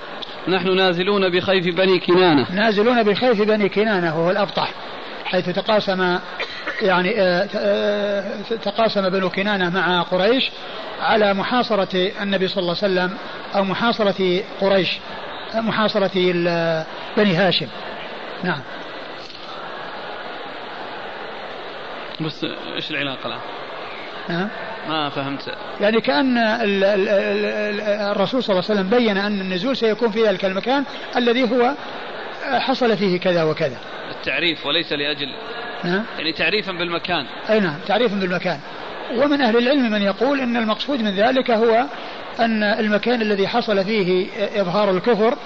نحن نازلون بخيف بني كنانة. نازلون بخيف بني كنانة وهو الأبطح حيث تقاسم يعني آه، آه، تقاسم بنو كنانة مع قريش على محاصرة النبي صلى الله عليه وسلم أو محاصرة قريش محاصرة بني هاشم. نعم. بس إيش العلاقة الآن؟ نعم ما فهمت. يعني كأن الرسول صلى الله عليه وسلم بين أن النزول سيكون في ذلك المكان الذي هو حصل فيه كذا وكذا. التعريف وليس لأجل نعم يعني تعريفا بالمكان. أي نعم تعريفا بالمكان. ومن أهل العلم من يقول أن المقصود من ذلك هو أن المكان الذي حصل فيه إظهار الكفر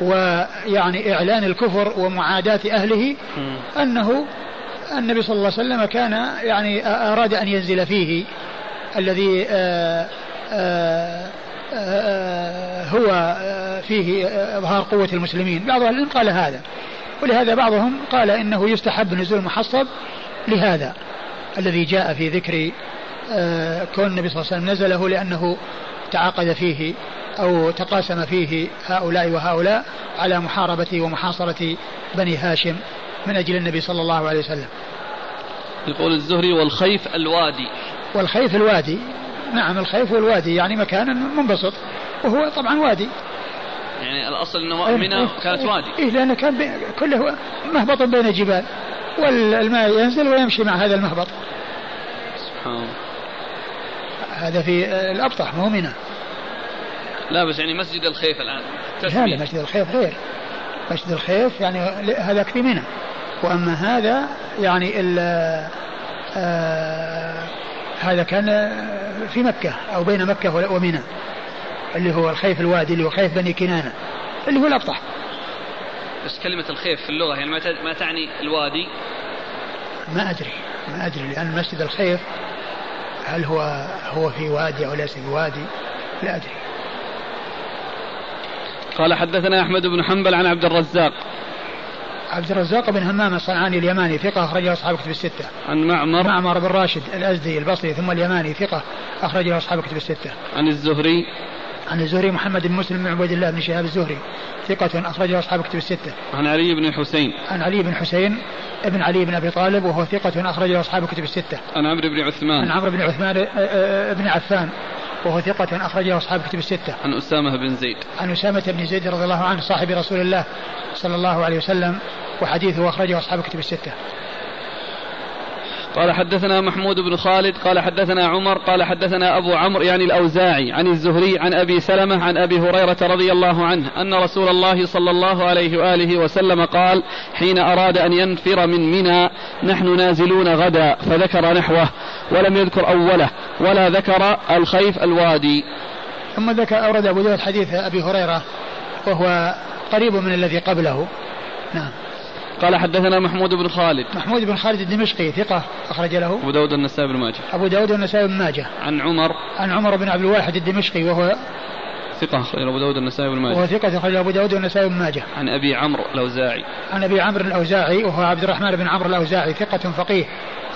ويعني إعلان الكفر ومعاداة أهله أنه النبي صلى الله عليه وسلم كان يعني أراد أن ينزل فيه الذي آآ آآ آآ هو فيه إظهار قوة المسلمين. بعض العلم قال هذا. ولهذا بعضهم قال إنه يستحب نزول المحصب لهذا الذي جاء في ذكر كون النبي صلى الله عليه وسلم نزله لأنه تعاقد فيه أو تقاسم فيه هؤلاء وهؤلاء على محاربة ومحاصرة بني هاشم من أجل النبي صلى الله عليه وسلم. يقول الزهري والخيف الوادي. والخيف الوادي نعم الخيف والوادي يعني مكان منبسط وهو طبعا وادي. يعني الأصل إنه منى كانت وادي إيه لأنه كان كله مهبط بين جبال والماء ينزل ويمشي مع هذا المهبط. سبحان الله. هذا في الأبطح مو منى لا بس يعني مسجد الخيف الآن. لا لا مسجد الخيف غير. مسجد الخيف يعني هذاك في منى وأما هذا يعني ال آه هذا كان في مكة أو بين مكة ومنى. اللي هو الخيف الوادي اللي هو خيف بني كنانة اللي هو الأبطح. بس كلمة الخيف في اللغة يعني ما تعني الوادي؟ ما أدري ما أدري لأن مسجد الخيف هل هو هو في وادي أو ليس في وادي؟ لا أدري. قال حدثنا أحمد بن حنبل عن عبد الرزاق. عبد الرزاق بن همام الصنعاني اليماني ثقة أخرجه أصحاب كتب الستة. عن معمر. معمر بن راشد الأزدي البصري ثم اليماني ثقة أخرجه أصحاب كتب الستة. عن الزهري. عن الزهري محمد بن مسلم بن عبيد الله بن شهاب الزهري ثقة أخرجه أصحاب كتب الستة. عن علي بن حسين. عن علي بن حسين ابن علي بن أبي طالب وهو ثقة أخرجه أصحاب كتب الستة. عن عمرو بن عثمان. عن عمرو بن عثمان بن عفان وهو ثقة أخرجه أصحاب كتب الستة. عن أسامة بن زيد. عن أسامة بن زيد رضي الله عنه صاحب رسول الله صلى الله عليه وسلم وحديثه أخرجه أصحاب كتب الستة. قال حدثنا محمود بن خالد قال حدثنا عمر قال حدثنا أبو عمرو يعني الأوزاعي عن الزهري عن أبي سلمة عن أبي هريرة رضي الله عنه أن رسول الله صلى الله عليه وآله وسلم قال حين أراد أن ينفر من منى نحن نازلون غدا فذكر نحوه ولم يذكر أوله ولا ذكر الخيف الوادي. ثم ذكر أورد أبو داود حديث أبي هريرة وهو قريب من الذي قبله. نعم. قال حدثنا محمود بن خالد. محمود بن خالد الدمشقي ثقة أخرج له. أبو داود النسائي بن ماجه. أبو داود النسائي بن ماجه. عن عمر. عن عمر بن عبد الواحد الدمشقي وهو ثقة أخرج أبو داود النسائي بن ماجه. وهو ثقة أخرج أبو داود النسائي بن ماجه. عن أبي عمرو الأوزاعي. عن أبي عمرو الأوزاعي وهو عبد الرحمن بن عمرو الأوزاعي ثقة فقيه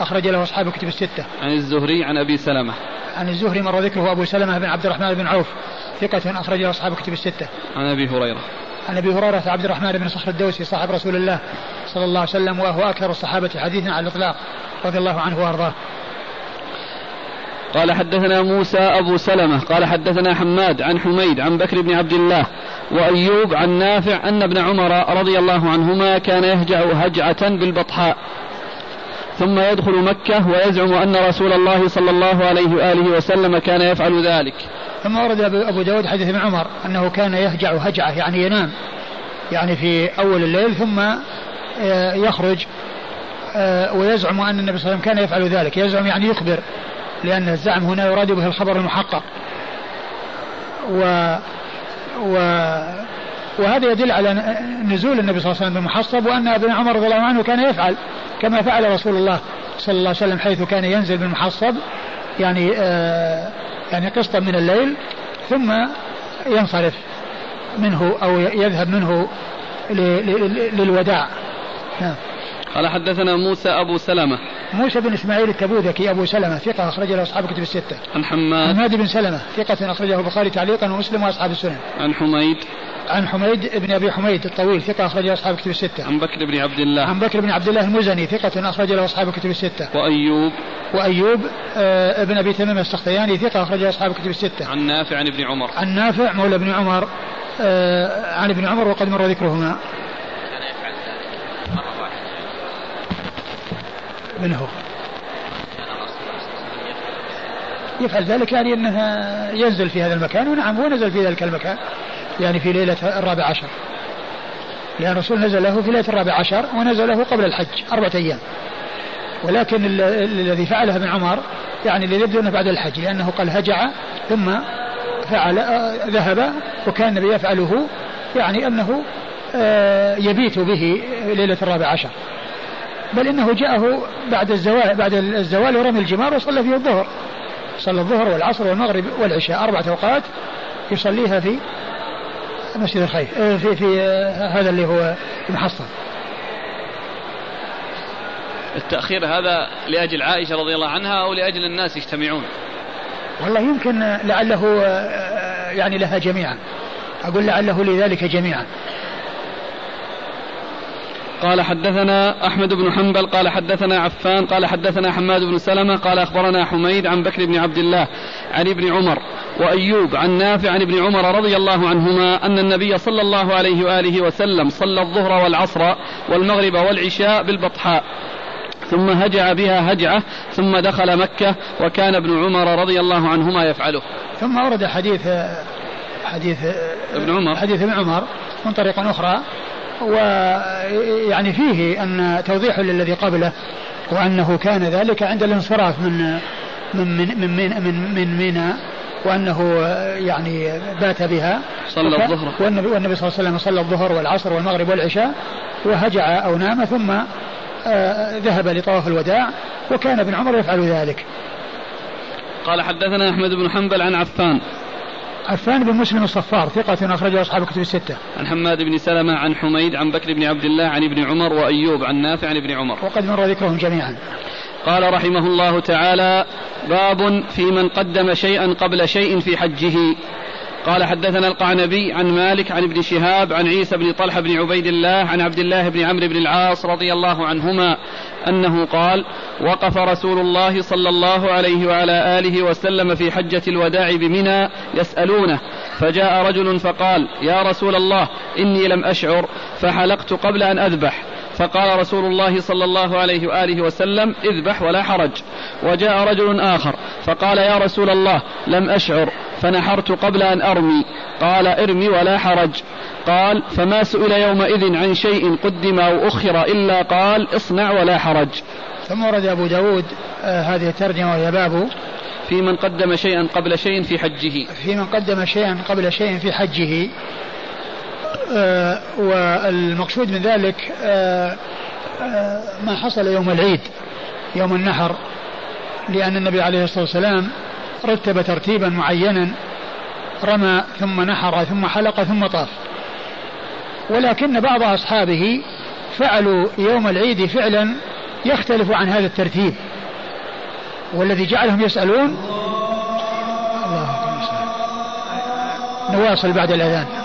أخرج له أصحاب كتب الستة. عن الزهري عن أبي سلمة. عن الزهري مر ذكره أبو سلمة بن عبد الرحمن بن عوف ثقة أخرج له أصحاب كتب الستة. عن أبي هريرة. عن أبي هريرة عبد الرحمن بن صخر الدوسي صاحب رسول الله صلى الله عليه وسلم وهو أكثر الصحابة حديثا على الإطلاق رضي الله عنه وأرضاه. قال حدثنا موسى أبو سلمة قال حدثنا حماد عن حميد عن بكر بن عبد الله وأيوب عن نافع أن ابن عمر رضي الله عنهما كان يهجع هجعة بالبطحاء ثم يدخل مكة ويزعم أن رسول الله صلى الله عليه وآله وسلم كان يفعل ذلك ثم ورد أبو داود حديث ابن عمر أنه كان يهجع هجعة يعني ينام يعني في أول الليل ثم يخرج ويزعم أن النبي صلى الله عليه وسلم كان يفعل ذلك. يزعم يعني يخبر لأن الزعم هنا يراد به الخبر المحقق. و و وهذا يدل على نزول النبي صلى الله عليه وسلم بالمحصب وأن ابن عمر رضي الله عنه كان يفعل كما فعل رسول الله صلى الله عليه وسلم حيث كان ينزل بالمحصب يعني آه يعني قسطا من الليل ثم ينصرف منه أو يذهب منه للوداع. نعم. قال حدثنا موسى أبو سلمة. موسى بن إسماعيل التبوذكي أبو سلمة ثقة أخرج له أصحاب كتب الستة. عن حماد. حماد بن سلمة ثقة أخرجه البخاري تعليقا ومسلم وأصحاب السنن. عن حميد. عن حميد بن أبي حميد الطويل ثقة اخرج له أصحاب كتب الستة. عن بكر بن عبد الله. عن بكر بن عبد الله المزني ثقة اخرج له أصحاب كتب الستة. وأيوب. وأيوب آه ابن أبي تميم السختياني ثقة اخرج له أصحاب كتب الستة. عن نافع عن ابن عمر. عن نافع مولى ابن عمر آه عن ابن عمر وقد مر ذكرهما. من هو؟ يفعل ذلك يعني انه ينزل في هذا المكان ونعم هو نزل في ذلك المكان يعني في ليلة الرابع عشر. لأن الرسول نزل له في ليلة الرابع عشر ونزل له قبل الحج أربعة أيام. ولكن الذي فعله ابن عمر يعني اللي يبدو أنه بعد الحج لأنه قال هجع ثم فعل ذهب وكان النبي يفعله يعني أنه يبيت به ليلة الرابع عشر. بل إنه جاءه بعد الزوال بعد الزوال ورمي الجمار وصلى فيه الظهر. صلى الظهر والعصر والمغرب والعشاء أربعة أوقات يصليها في مسجد الخيف آه، في في آه، هذا اللي هو المحصن التأخير هذا لأجل عائشة رضي الله عنها أو لأجل الناس يجتمعون؟ والله يمكن لعله آه، يعني لها جميعا. أقول لعله لذلك جميعا. قال حدثنا أحمد بن حنبل قال حدثنا عفان قال حدثنا حماد بن سلمة قال أخبرنا حميد عن بكر بن عبد الله عن ابن عمر وأيوب عن نافع عن ابن عمر رضي الله عنهما أن النبي صلى الله عليه وآله وسلم صلى الظهر والعصر والمغرب والعشاء بالبطحاء ثم هجع بها هجعة ثم دخل مكة وكان ابن عمر رضي الله عنهما يفعله. ثم ورد حديث حديث ابن عمر. حديث ابن عمر من طريق أخرى. ويعني فيه أن توضيح للذي قبله وأنه كان ذلك عند الانصراف من من من من من, من منى وأنه يعني بات بها. صلى الظهر. والنبي, والنبي صلى الله عليه وسلم صلى الظهر والعصر والمغرب والعشاء وهجع أو نام ثم آه، ذهب لطواف الوداع وكان ابن عمر يفعل ذلك. قال حدثنا أحمد بن حنبل عن عفان. عفان بن مسلم الصفار ثقة أخرجه أصحاب الكتب الستة. عن حماد بن سلمة عن حميد عن بكر بن عبد الله عن ابن عمر وأيوب عن نافع عن ابن عمر. وقد مر ذكرهم جميعا. قال رحمه الله تعالى باب في من قدم شيئا قبل شيء في حجه قال حدثنا القعنبي عن مالك عن ابن شهاب عن عيسى بن طلحة بن عبيد الله عن عبد الله بن عمرو بن العاص رضي الله عنهما أنه قال وقف رسول الله صلى الله عليه وعلى آله وسلم في حجة الوداع بمنى يسألونه فجاء رجل فقال يا رسول الله إني لم أشعر فحلقت قبل أن أذبح. فقال رسول الله صلى الله عليه وآله وسلم اذبح ولا حرج. وجاء رجل آخر فقال يا رسول الله لم أشعر. فنحرت قبل أن أرمي. قال ارمي ولا حرج. قال فما سئل يومئذ عن شيء قدم أو أخر إلا قال اصنع ولا حرج. ثم ورد أبو داود آه هذه الترجمة وهي باب في من قدم شيئا قبل شيء في حجه. في من قدم شيئا قبل شيء في حجه. آه والمقصود من ذلك آه آه ما حصل يوم العيد يوم النحر لأن النبي عليه الصلاة والسلام رتب ترتيبا معينا رمى ثم نحر ثم حلق ثم طاف. ولكن بعض أصحابه فعلوا يوم العيد فعلا يختلف عن هذا الترتيب. والذي جعلهم يسألون نواصل بعد الأذان.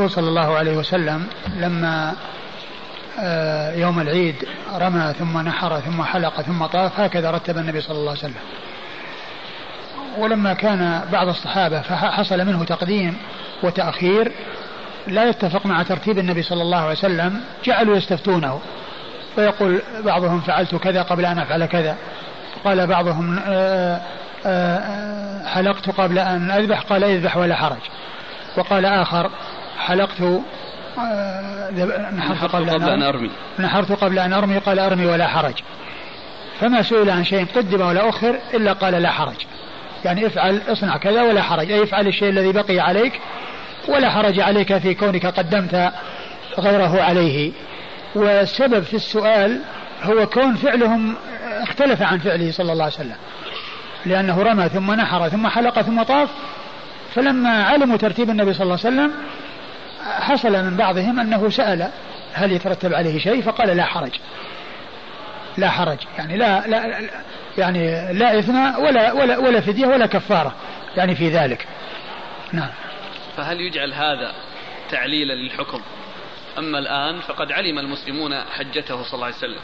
الرسول صلى الله عليه وسلم لما آه، يوم العيد رمى ثم نحر ثم حلق ثم طاف هكذا رتب النبي صلى الله عليه وسلم. ولما كان بعض الصحابة فحصل منه تقديم وتأخير لا يتفق مع ترتيب النبي صلى الله عليه وسلم جعلوا يستفتونه. فيقول بعضهم فعلت كذا قبل أن أفعل كذا. قال بعضهم آه، آه، حلقت قبل أن أذبح قال اذبح ولا حرج. وقال آخر حلقت آه، نحرت قبل, قبل أن أرمي. نحرت قبل أن أرمي قال أرمي ولا حرج. فما سئل عن شيء قدم ولا أخر إلا قال لا حرج. يعني افعل اصنع كذا ولا حرج. أي افعل الشيء الذي بقي عليك ولا حرج عليك في كونك قدمت غيره عليه. والسبب في السؤال هو كون فعلهم اختلف عن فعله صلى الله عليه وسلم. لأنه رمى ثم نحر ثم حلق ثم طاف. فلما علموا ترتيب النبي صلى الله عليه وسلم حصل من بعضهم أنه سأل هل يترتب عليه شيء فقال لا حرج. لا حرج. يعني لا, لا يعني لا إثم ولا ولا ولا فدية ولا كفارة. يعني في ذلك. نعم. فهل يجعل هذا تعليلا للحكم؟ أما الآن فقد علم المسلمون حجته صلى الله عليه وسلم.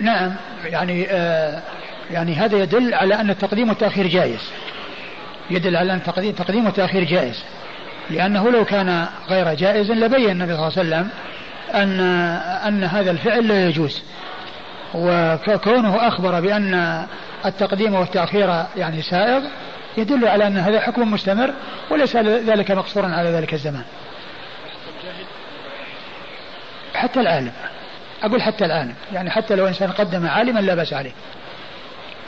نعم. يعني آه يعني هذا يدل على أن التقديم والتأخير جائز. يدل على أن تقديم, تقديم والتأخير جائز. لأنه لو كان غير جائز لبين النبي صلى الله عليه وسلم أن أن هذا الفعل لا يجوز. وكونه أخبر بأن التقديم والتأخير يعني سائغ يدل على أن هذا حكم مستمر وليس ذلك مقصورا على ذلك الزمان. حتى العالم. أقول حتى العالم. يعني حتى لو إنسان قدم عالما لا بأس عليه.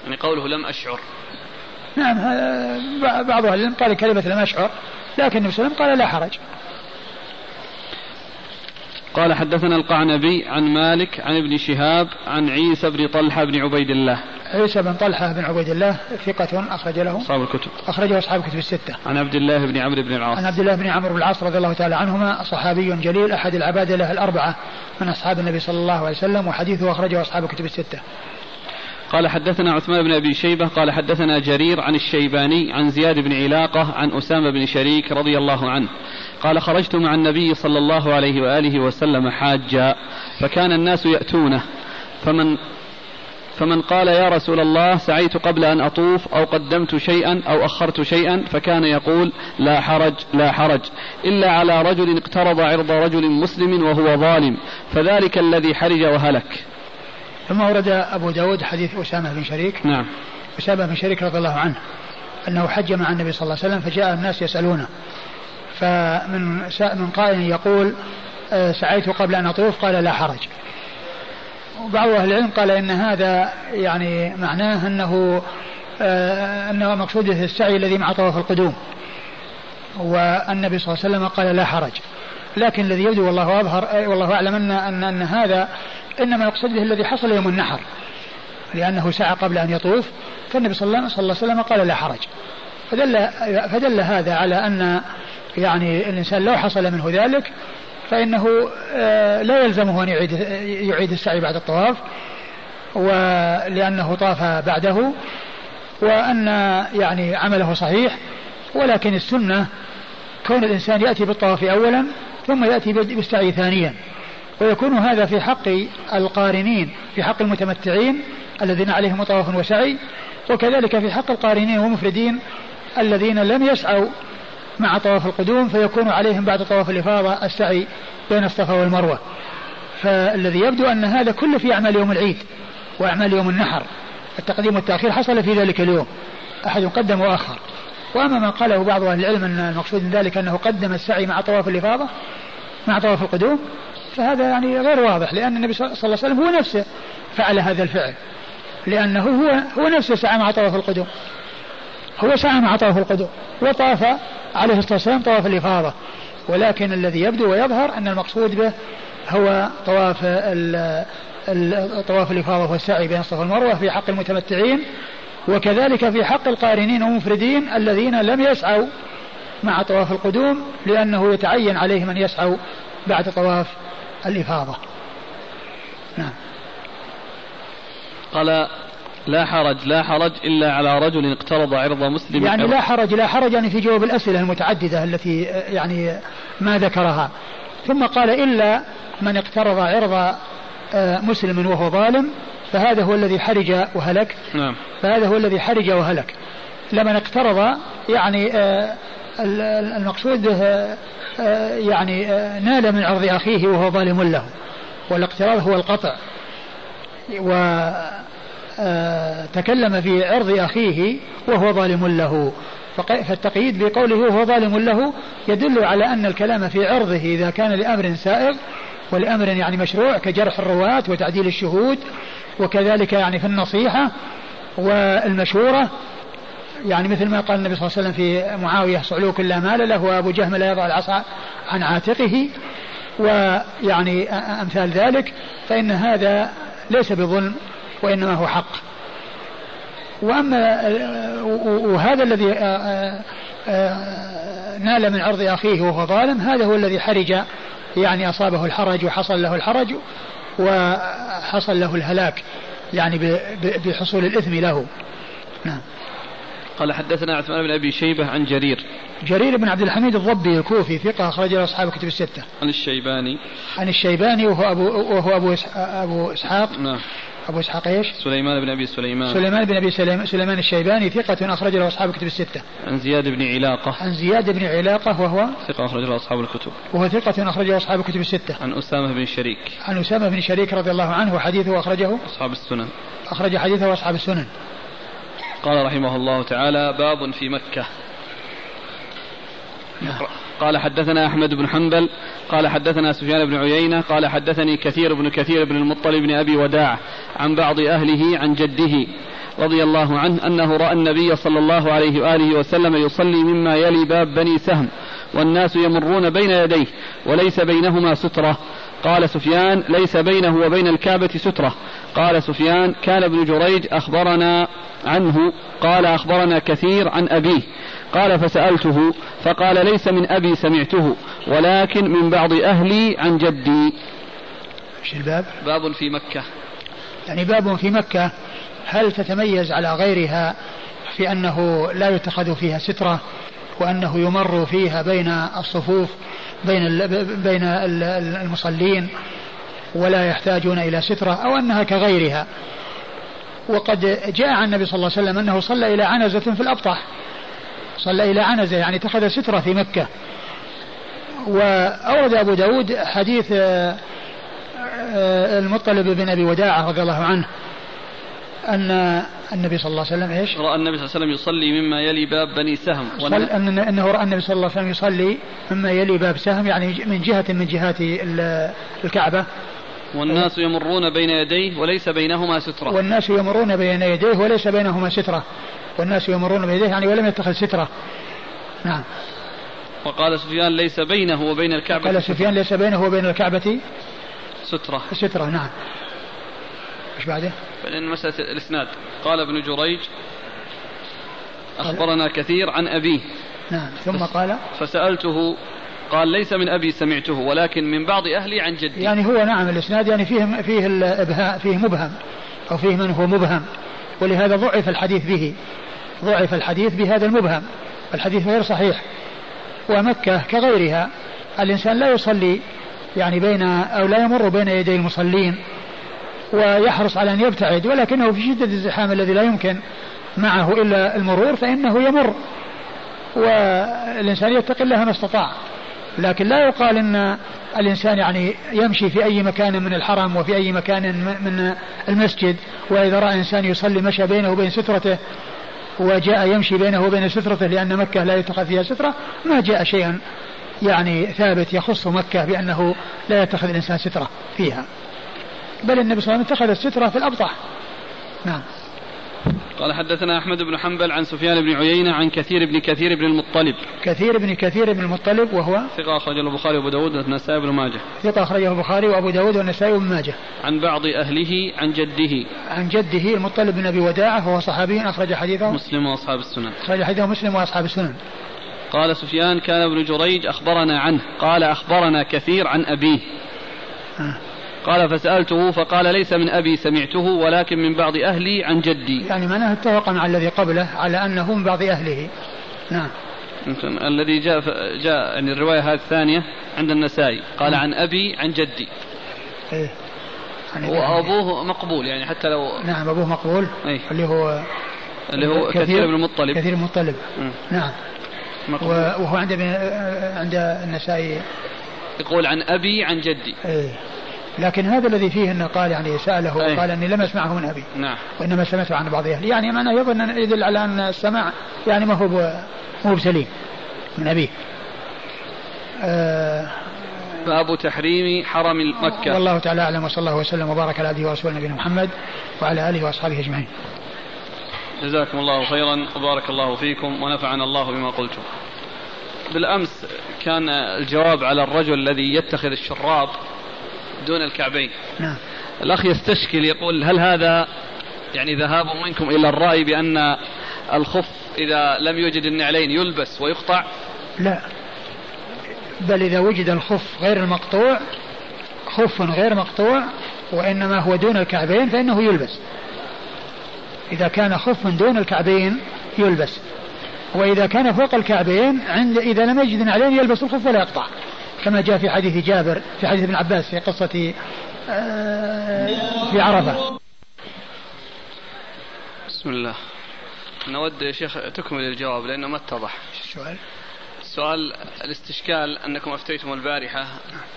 يعني قوله لم أشعر. نعم بعض أهل العلم قال كلمة لم أشعر. لكن النبي صلى الله عليه وسلم قال لا حرج. قال حدثنا القعنبي عن مالك عن ابن شهاب عن عيسى بن طلحة بن عبيد الله. عيسى بن طلحة بن عبيد الله ثقة أخرج له. أصحاب الكتب. أخرجه أصحاب الكتب الستة. عن عبد الله بن عمرو بن العاص. عن عبد الله بن عمرو بن العاص رضي الله تعالى عنهما صحابي جليل أحد العباد له الأربعة من أصحاب النبي صلى الله عليه وسلم وحديثه أخرجه أصحاب الكتب الستة. قال حدثنا عثمان بن أبي شيبة قال حدثنا جرير عن الشيباني عن زياد بن علاقة عن أسامة بن شريك رضي الله عنه. قال خرجت مع النبي صلى الله عليه وآله وسلم حاجا فكان الناس يأتونه. فمن فمن قال يا رسول الله سعيت قبل أن أطوف أو قدمت شيئا أو أخرت شيئا فكان يقول لا حرج لا حرج. إلا على رجل اقترض عرض رجل مسلم وهو ظالم فذلك الذي حرج وهلك. ثم ورد أبو داود حديث أسامة بن شريك. نعم. أسامة بن شريك رضي الله عنه أنه حج مع النبي صلى الله عليه وسلم فجاء الناس يسألونه. فمن من قائل يقول آه، سعيت قبل أن أطوف؟ قال لا حرج. وبعض أهل العلم قال إن هذا يعني معناه أنه آه، أنه مقصوده السعي الذي مع طواف القدوم. والنبي صلى الله عليه وسلم قال لا حرج. لكن الذي يبدو والله أظهر والله أعلم أن, أن هذا إنما يقصد به الذي حصل يوم النحر. لأنه سعى قبل أن يطوف فالنبي صلى الله عليه وسلم قال لا حرج. فدل, فدل هذا على أن يعني الإنسان لو حصل منه ذلك فإنه آه، لا يلزمه أن يعيد, يعيد السعي بعد الطواف ولأنه طاف بعده وأن يعني عمله صحيح ولكن السنة كون الإنسان يأتي بالطواف أولا ثم يأتي بالسعي ثانيا. ويكون هذا في حق القارنين في حق المتمتعين الذين عليهم طواف وسعي وكذلك في حق القارنين والمفردين الذين لم يسعوا مع طواف القدوم فيكون عليهم بعد طواف الإفاضة السعي بين الصفا والمروة. فالذي يبدو أن هذا كله في أعمال يوم العيد وأعمال يوم النحر. التقديم والتأخير حصل في ذلك اليوم أحد قدم وأخر. وأما ما قاله بعض أهل العلم أن المقصود من ذلك أنه قدم السعي مع طواف الإفاضة مع طواف القدوم فهذا يعني غير واضح لأن النبي صلى الله عليه وسلم هو نفسه فعل هذا الفعل لأنه هو هو نفسه سعى مع طواف القدوم. هو سعى مع طواف القدوم وطاف عليه الصلاة والسلام طواف الإفاضة. ولكن الذي يبدو ويظهر أن المقصود به هو طواف طواف الإفاضة والسعي بين الصفا والمروة في حق المتمتعين وكذلك في حق القارنين والمفردين الذين لم يسعوا مع طواف القدوم لأنه يتعين عليهم أن يسعوا بعد طواف الإفاضة. نعم. قال لا حرج لا حرج إلا على رجل اقترض عرض مسلم. يعني لا حرج لا حرج يعني في جواب الأسئلة المتعددة التي يعني ما ذكرها. ثم قال إلا من اقترض عرض آه، مسلم وهو ظالم فهذا هو الذي حرج وهلك. نعم. فهذا هو الذي حرج وهلك. لمن اقترض يعني آه، المقصود آه، يعني نال من عرض أخيه وهو ظالم له والاقتراض هو القطع. وتكلم في عرض أخيه وهو ظالم له. فالتقييد بقوله وهو ظالم له يدل على أن الكلام في عرضه إذا كان لأمر سائغ ولأمر يعني مشروع كجرح الرواة وتعديل الشهود وكذلك يعني في النصيحة والمشورة يعني مثل ما قال النبي صلى الله عليه وسلم في معاوية صعلوك لا مال له وأبو جهم لا يضع العصا عن عاتقه. ويعني أمثال ذلك فإن هذا ليس بظلم وإنما هو حق. وأما وهذا الذي نال من عرض أخيه وهو ظالم هذا هو الذي حرج يعني أصابه الحرج وحصل له الحرج وحصل له الهلاك يعني بحصول الإثم له. نعم. قال حدثنا عثمان بن أبي شيبة عن جرير. جرير بن عبد الحميد الضبي الكوفي ثقة أخرج له أصحاب الكتب الستة. عن الشيباني. عن الشيباني وهو أبو وهو أبو أبو إسحاق. نعم. أبو إسحاق إيش؟ سليمان بن أبي سليمان. سليمان بن أبي سليمان, سليمان الشيباني ثقة أخرج له أصحاب الكتب الستة. عن زياد بن علاقة. عن زياد بن علاقة وهو؟ ثقة أخرج له أصحاب الكتب. وهو ثقة أخرج له أصحاب الكتب الستة. عن أسامة بن شريك. عن أسامة بن شريك رضي الله عنه وحديثه أخرجه؟ أصحاب السنن. أخرج حديثه أصحاب السنن. قال رحمه الله تعالى باب في مكة. قال حدثنا أحمد بن حنبل قال حدثنا سفيان بن عيينة قال حدثني كثير بن كثير بن المطلب بن أبي وداع عن بعض أهله عن جده رضي الله عنه أنه رأى النبي صلى الله عليه وآله وسلم يصلي مما يلي باب بني سهم والناس يمرون بين يديه وليس بينهما سترة قال سفيان ليس بينه وبين الكعبة سترة قال سفيان كان ابن جريج أخبرنا عنه قال أخبرنا كثير عن أبيه. قال فسألته فقال ليس من أبي سمعته ولكن من بعض أهلي عن جدي. إيش الباب؟ باب في مكة. يعني باب في مكة هل تتميز على غيرها في أنه لا يتخذ فيها سترة وأنه يمر فيها بين الصفوف بين بين المصلين؟ ولا يحتاجون إلى سترة أو أنها كغيرها. وقد جاء عن النبي صلى الله عليه وسلم أنه صلى إلى عنزة في الأبطح. صلى إلى عنزة يعني اتخذ سترة في مكة. وأورد أبو داود حديث آه، آه، المطلب بن أبي وداعة رضي الله عنه أن النبي صلى الله عليه وسلم إيش؟ رأى النبي صلى الله عليه وسلم يصلي مما يلي باب بني سهم. أن أنه رأى النبي صلى الله عليه وسلم يصلي مما يلي باب سهم يعني من جهة من جهات الكعبة. والناس يمرون بين يديه وليس بينهما سترة. والناس يمرون بين يديه وليس بينهما سترة. والناس يمرون بين يديه يعني ولم يتخذ سترة. نعم. وقال سفيان ليس بينه وبين الكعبة قال سفيان ليس بينه وبين الكعبة سترة. سترة. نعم. إيش بعده؟ بعدين مسألة الإسناد. قال ابن جريج أخبرنا كثير عن أبيه. نعم. ثم قال فسألته قال ليس من أبي سمعته ولكن من بعض أهلي عن جدي. يعني هو نعم الإسناد يعني فيه فيه الإبهاء فيه مبهم أو فيه من هو مبهم. ولهذا ضعف الحديث به ضعف الحديث بهذا المبهم. الحديث غير صحيح. ومكة كغيرها الإنسان لا يصلي يعني بين أو لا يمر بين يدي المصلين ويحرص على أن يبتعد ولكنه في شدة الزحام الذي لا يمكن معه إلا المرور فإنه يمر. والإنسان يتقي الله ما استطاع. لكن لا يقال إن الإنسان يعني يمشي في أي مكان من الحرم وفي أي مكان من المسجد وإذا رأى إنسان يصلي مشى بينه وبين سترته وجاء يمشي بينه وبين سترته لأن مكة لا يتخذ فيها سترة ما جاء شيئا يعني ثابت يخص مكة بأنه لا يتخذ الإنسان سترة فيها. بل النبي صلى الله عليه وسلم اتخذ السترة في الأبطح. نعم. قال حدثنا أحمد بن حنبل عن سفيان بن عيينة عن كثير بن كثير بن المطلب. كثير بن كثير بن المطلب وهو ثقة أخرجه البخاري وأبو داود والنسائي بن ماجه. ثقة أخرجه البخاري وأبو داود والنسائي بن ماجه. عن بعض أهله عن جده. عن جده المطلب بن أبي وداعة وهو صحابي أخرج حديثه. مسلم وأصحاب السنن. أخرج حديثه مسلم وأصحاب السنن. قال سفيان كان ابن جريج أخبرنا عنه. قال أخبرنا كثير عن أبيه. آه. قال فسألته فقال ليس من أبي سمعته ولكن من بعض أهلي عن جدي. يعني معناه اتفق مع الذي قبله على أنه من بعض أهله. نعم. الذي جاء جاء يعني الرواية هذه الثانية عند النسائي. قال نعم. عن أبي عن جدي. إيه. يعني وأبوه مقبول يعني حتى لو نعم أبوه مقبول. أي. اللي هو اللي هو كثير, كثير بن المطلب. كثير بن المطلب. نعم. مقبول. وهو عند عند النسائي. يقول عن أبي عن جدي. إيه. لكن هذا الذي فيه انه قال يعني سأله وقال أني لم أسمعه من أبي. نعم. وإنما سمعته عن بعض أهلي يعني معناه يظن يدل على أن السماع يعني ما هو مو بسليم من أبيه. آه. باب تحريم حرم مكة. والله تعالى أعلم وصلى الله وسلم وبارك على عبده ورسوله نبينا محمد وعلى آله وأصحابه أجمعين. جزاكم الله خيرا وبارك الله فيكم ونفعنا الله بما قلتم. بالأمس كان الجواب على الرجل الذي يتخذ الشراب دون الكعبين. نعم. الأخ يستشكل يقول هل هذا يعني ذهاب منكم إلى الرأي بأن الخف إذا لم يوجد النعلين يلبس ويقطع؟ لا. بل إذا وجد الخف غير المقطوع خف غير مقطوع وإنما هو دون الكعبين فإنه يلبس. إذا كان خف دون الكعبين يلبس. وإذا كان فوق الكعبين عند إذا لم يجد نعلين يلبس الخف ولا يقطع. كما جاء في حديث جابر في حديث ابن عباس في قصة آه، في عرفة. بسم الله. نود يا شيخ تكمل الجواب لأنه ما اتضح. السؤال السؤال الاستشكال أنكم أفتيتم البارحة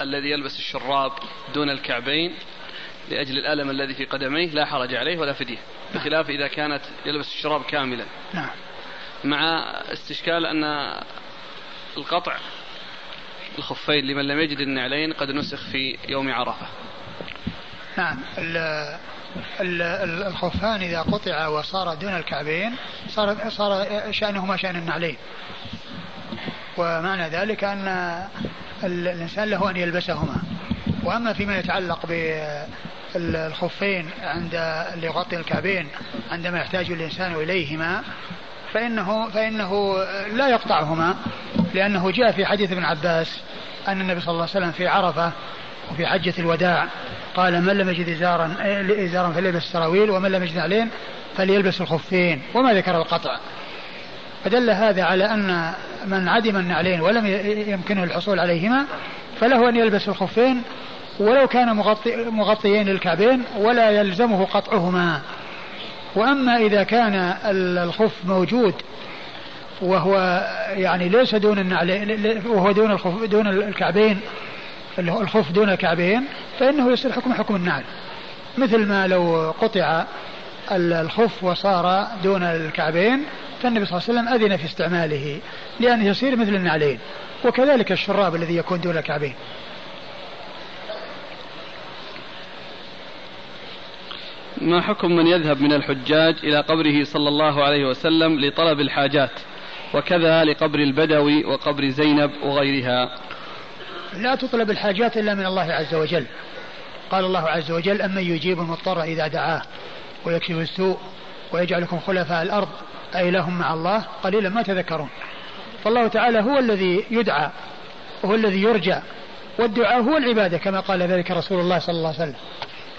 الذي يلبس الشراب دون الكعبين لأجل الألم الذي في قدميه لا حرج عليه ولا فدية بخلاف إذا كانت يلبس الشراب كاملا. نعم. مع استشكال أن القطع الخفين لمن لم يجد النعلين قد نسخ في يوم عرفة. نعم الخفان إذا قطع وصار دون الكعبين صار صار شأنهما شأن النعلين. ومعنى ذلك أن الإنسان له أن يلبسهما. وأما فيما يتعلق بالخفين عند اللي يغطي الكعبين عندما يحتاج الإنسان إليهما فإنه فإنه لا يقطعهما لأنه جاء في حديث ابن عباس أن النبي صلى الله عليه وسلم في عرفة وفي حجة الوداع قال من لم يجد إزارا إزارا فليلبس السراويل ومن لم يجد علين فليلبس الخفين. وما ذكر القطع. فدل هذا على أن من عدم النعلين ولم يمكنه الحصول عليهما فله أن يلبس الخفين ولو كان مغطي مغطيين للكعبين ولا يلزمه قطعهما. وأما إذا كان الخف موجود وهو يعني ليس دون النعلين وهو دون الخف دون الكعبين الخف دون الكعبين فإنه يصير حكم حكم النعل. مثل ما لو قطع الخف وصار دون الكعبين فالنبي صلى الله عليه وسلم أذن في استعماله لأنه يصير مثل النعلين. وكذلك الشراب الذي يكون دون الكعبين. ما حكم من يذهب من الحجاج إلى قبره صلى الله عليه وسلم لطلب الحاجات وكذا لقبر البدوي وقبر زينب وغيرها؟ لا تطلب الحاجات إلا من الله عز وجل. قال الله عز وجل أمن يجيب المضطر إذا دعاه ويكشف السوء ويجعلكم خلفاء الأرض أي لهم مع الله قليلا ما تذكرون. فالله تعالى هو الذي يدعى وهو الذي يرجى والدعاء هو العبادة كما قال ذلك رسول الله صلى الله عليه وسلم.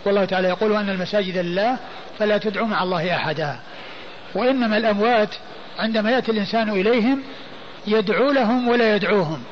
والله تعالى يقول أن المساجد لله فلا تدعوا مع الله أحدا. وإنما الأموات عندما يأتي الإنسان إليهم يدعو لهم ولا يدعوهم.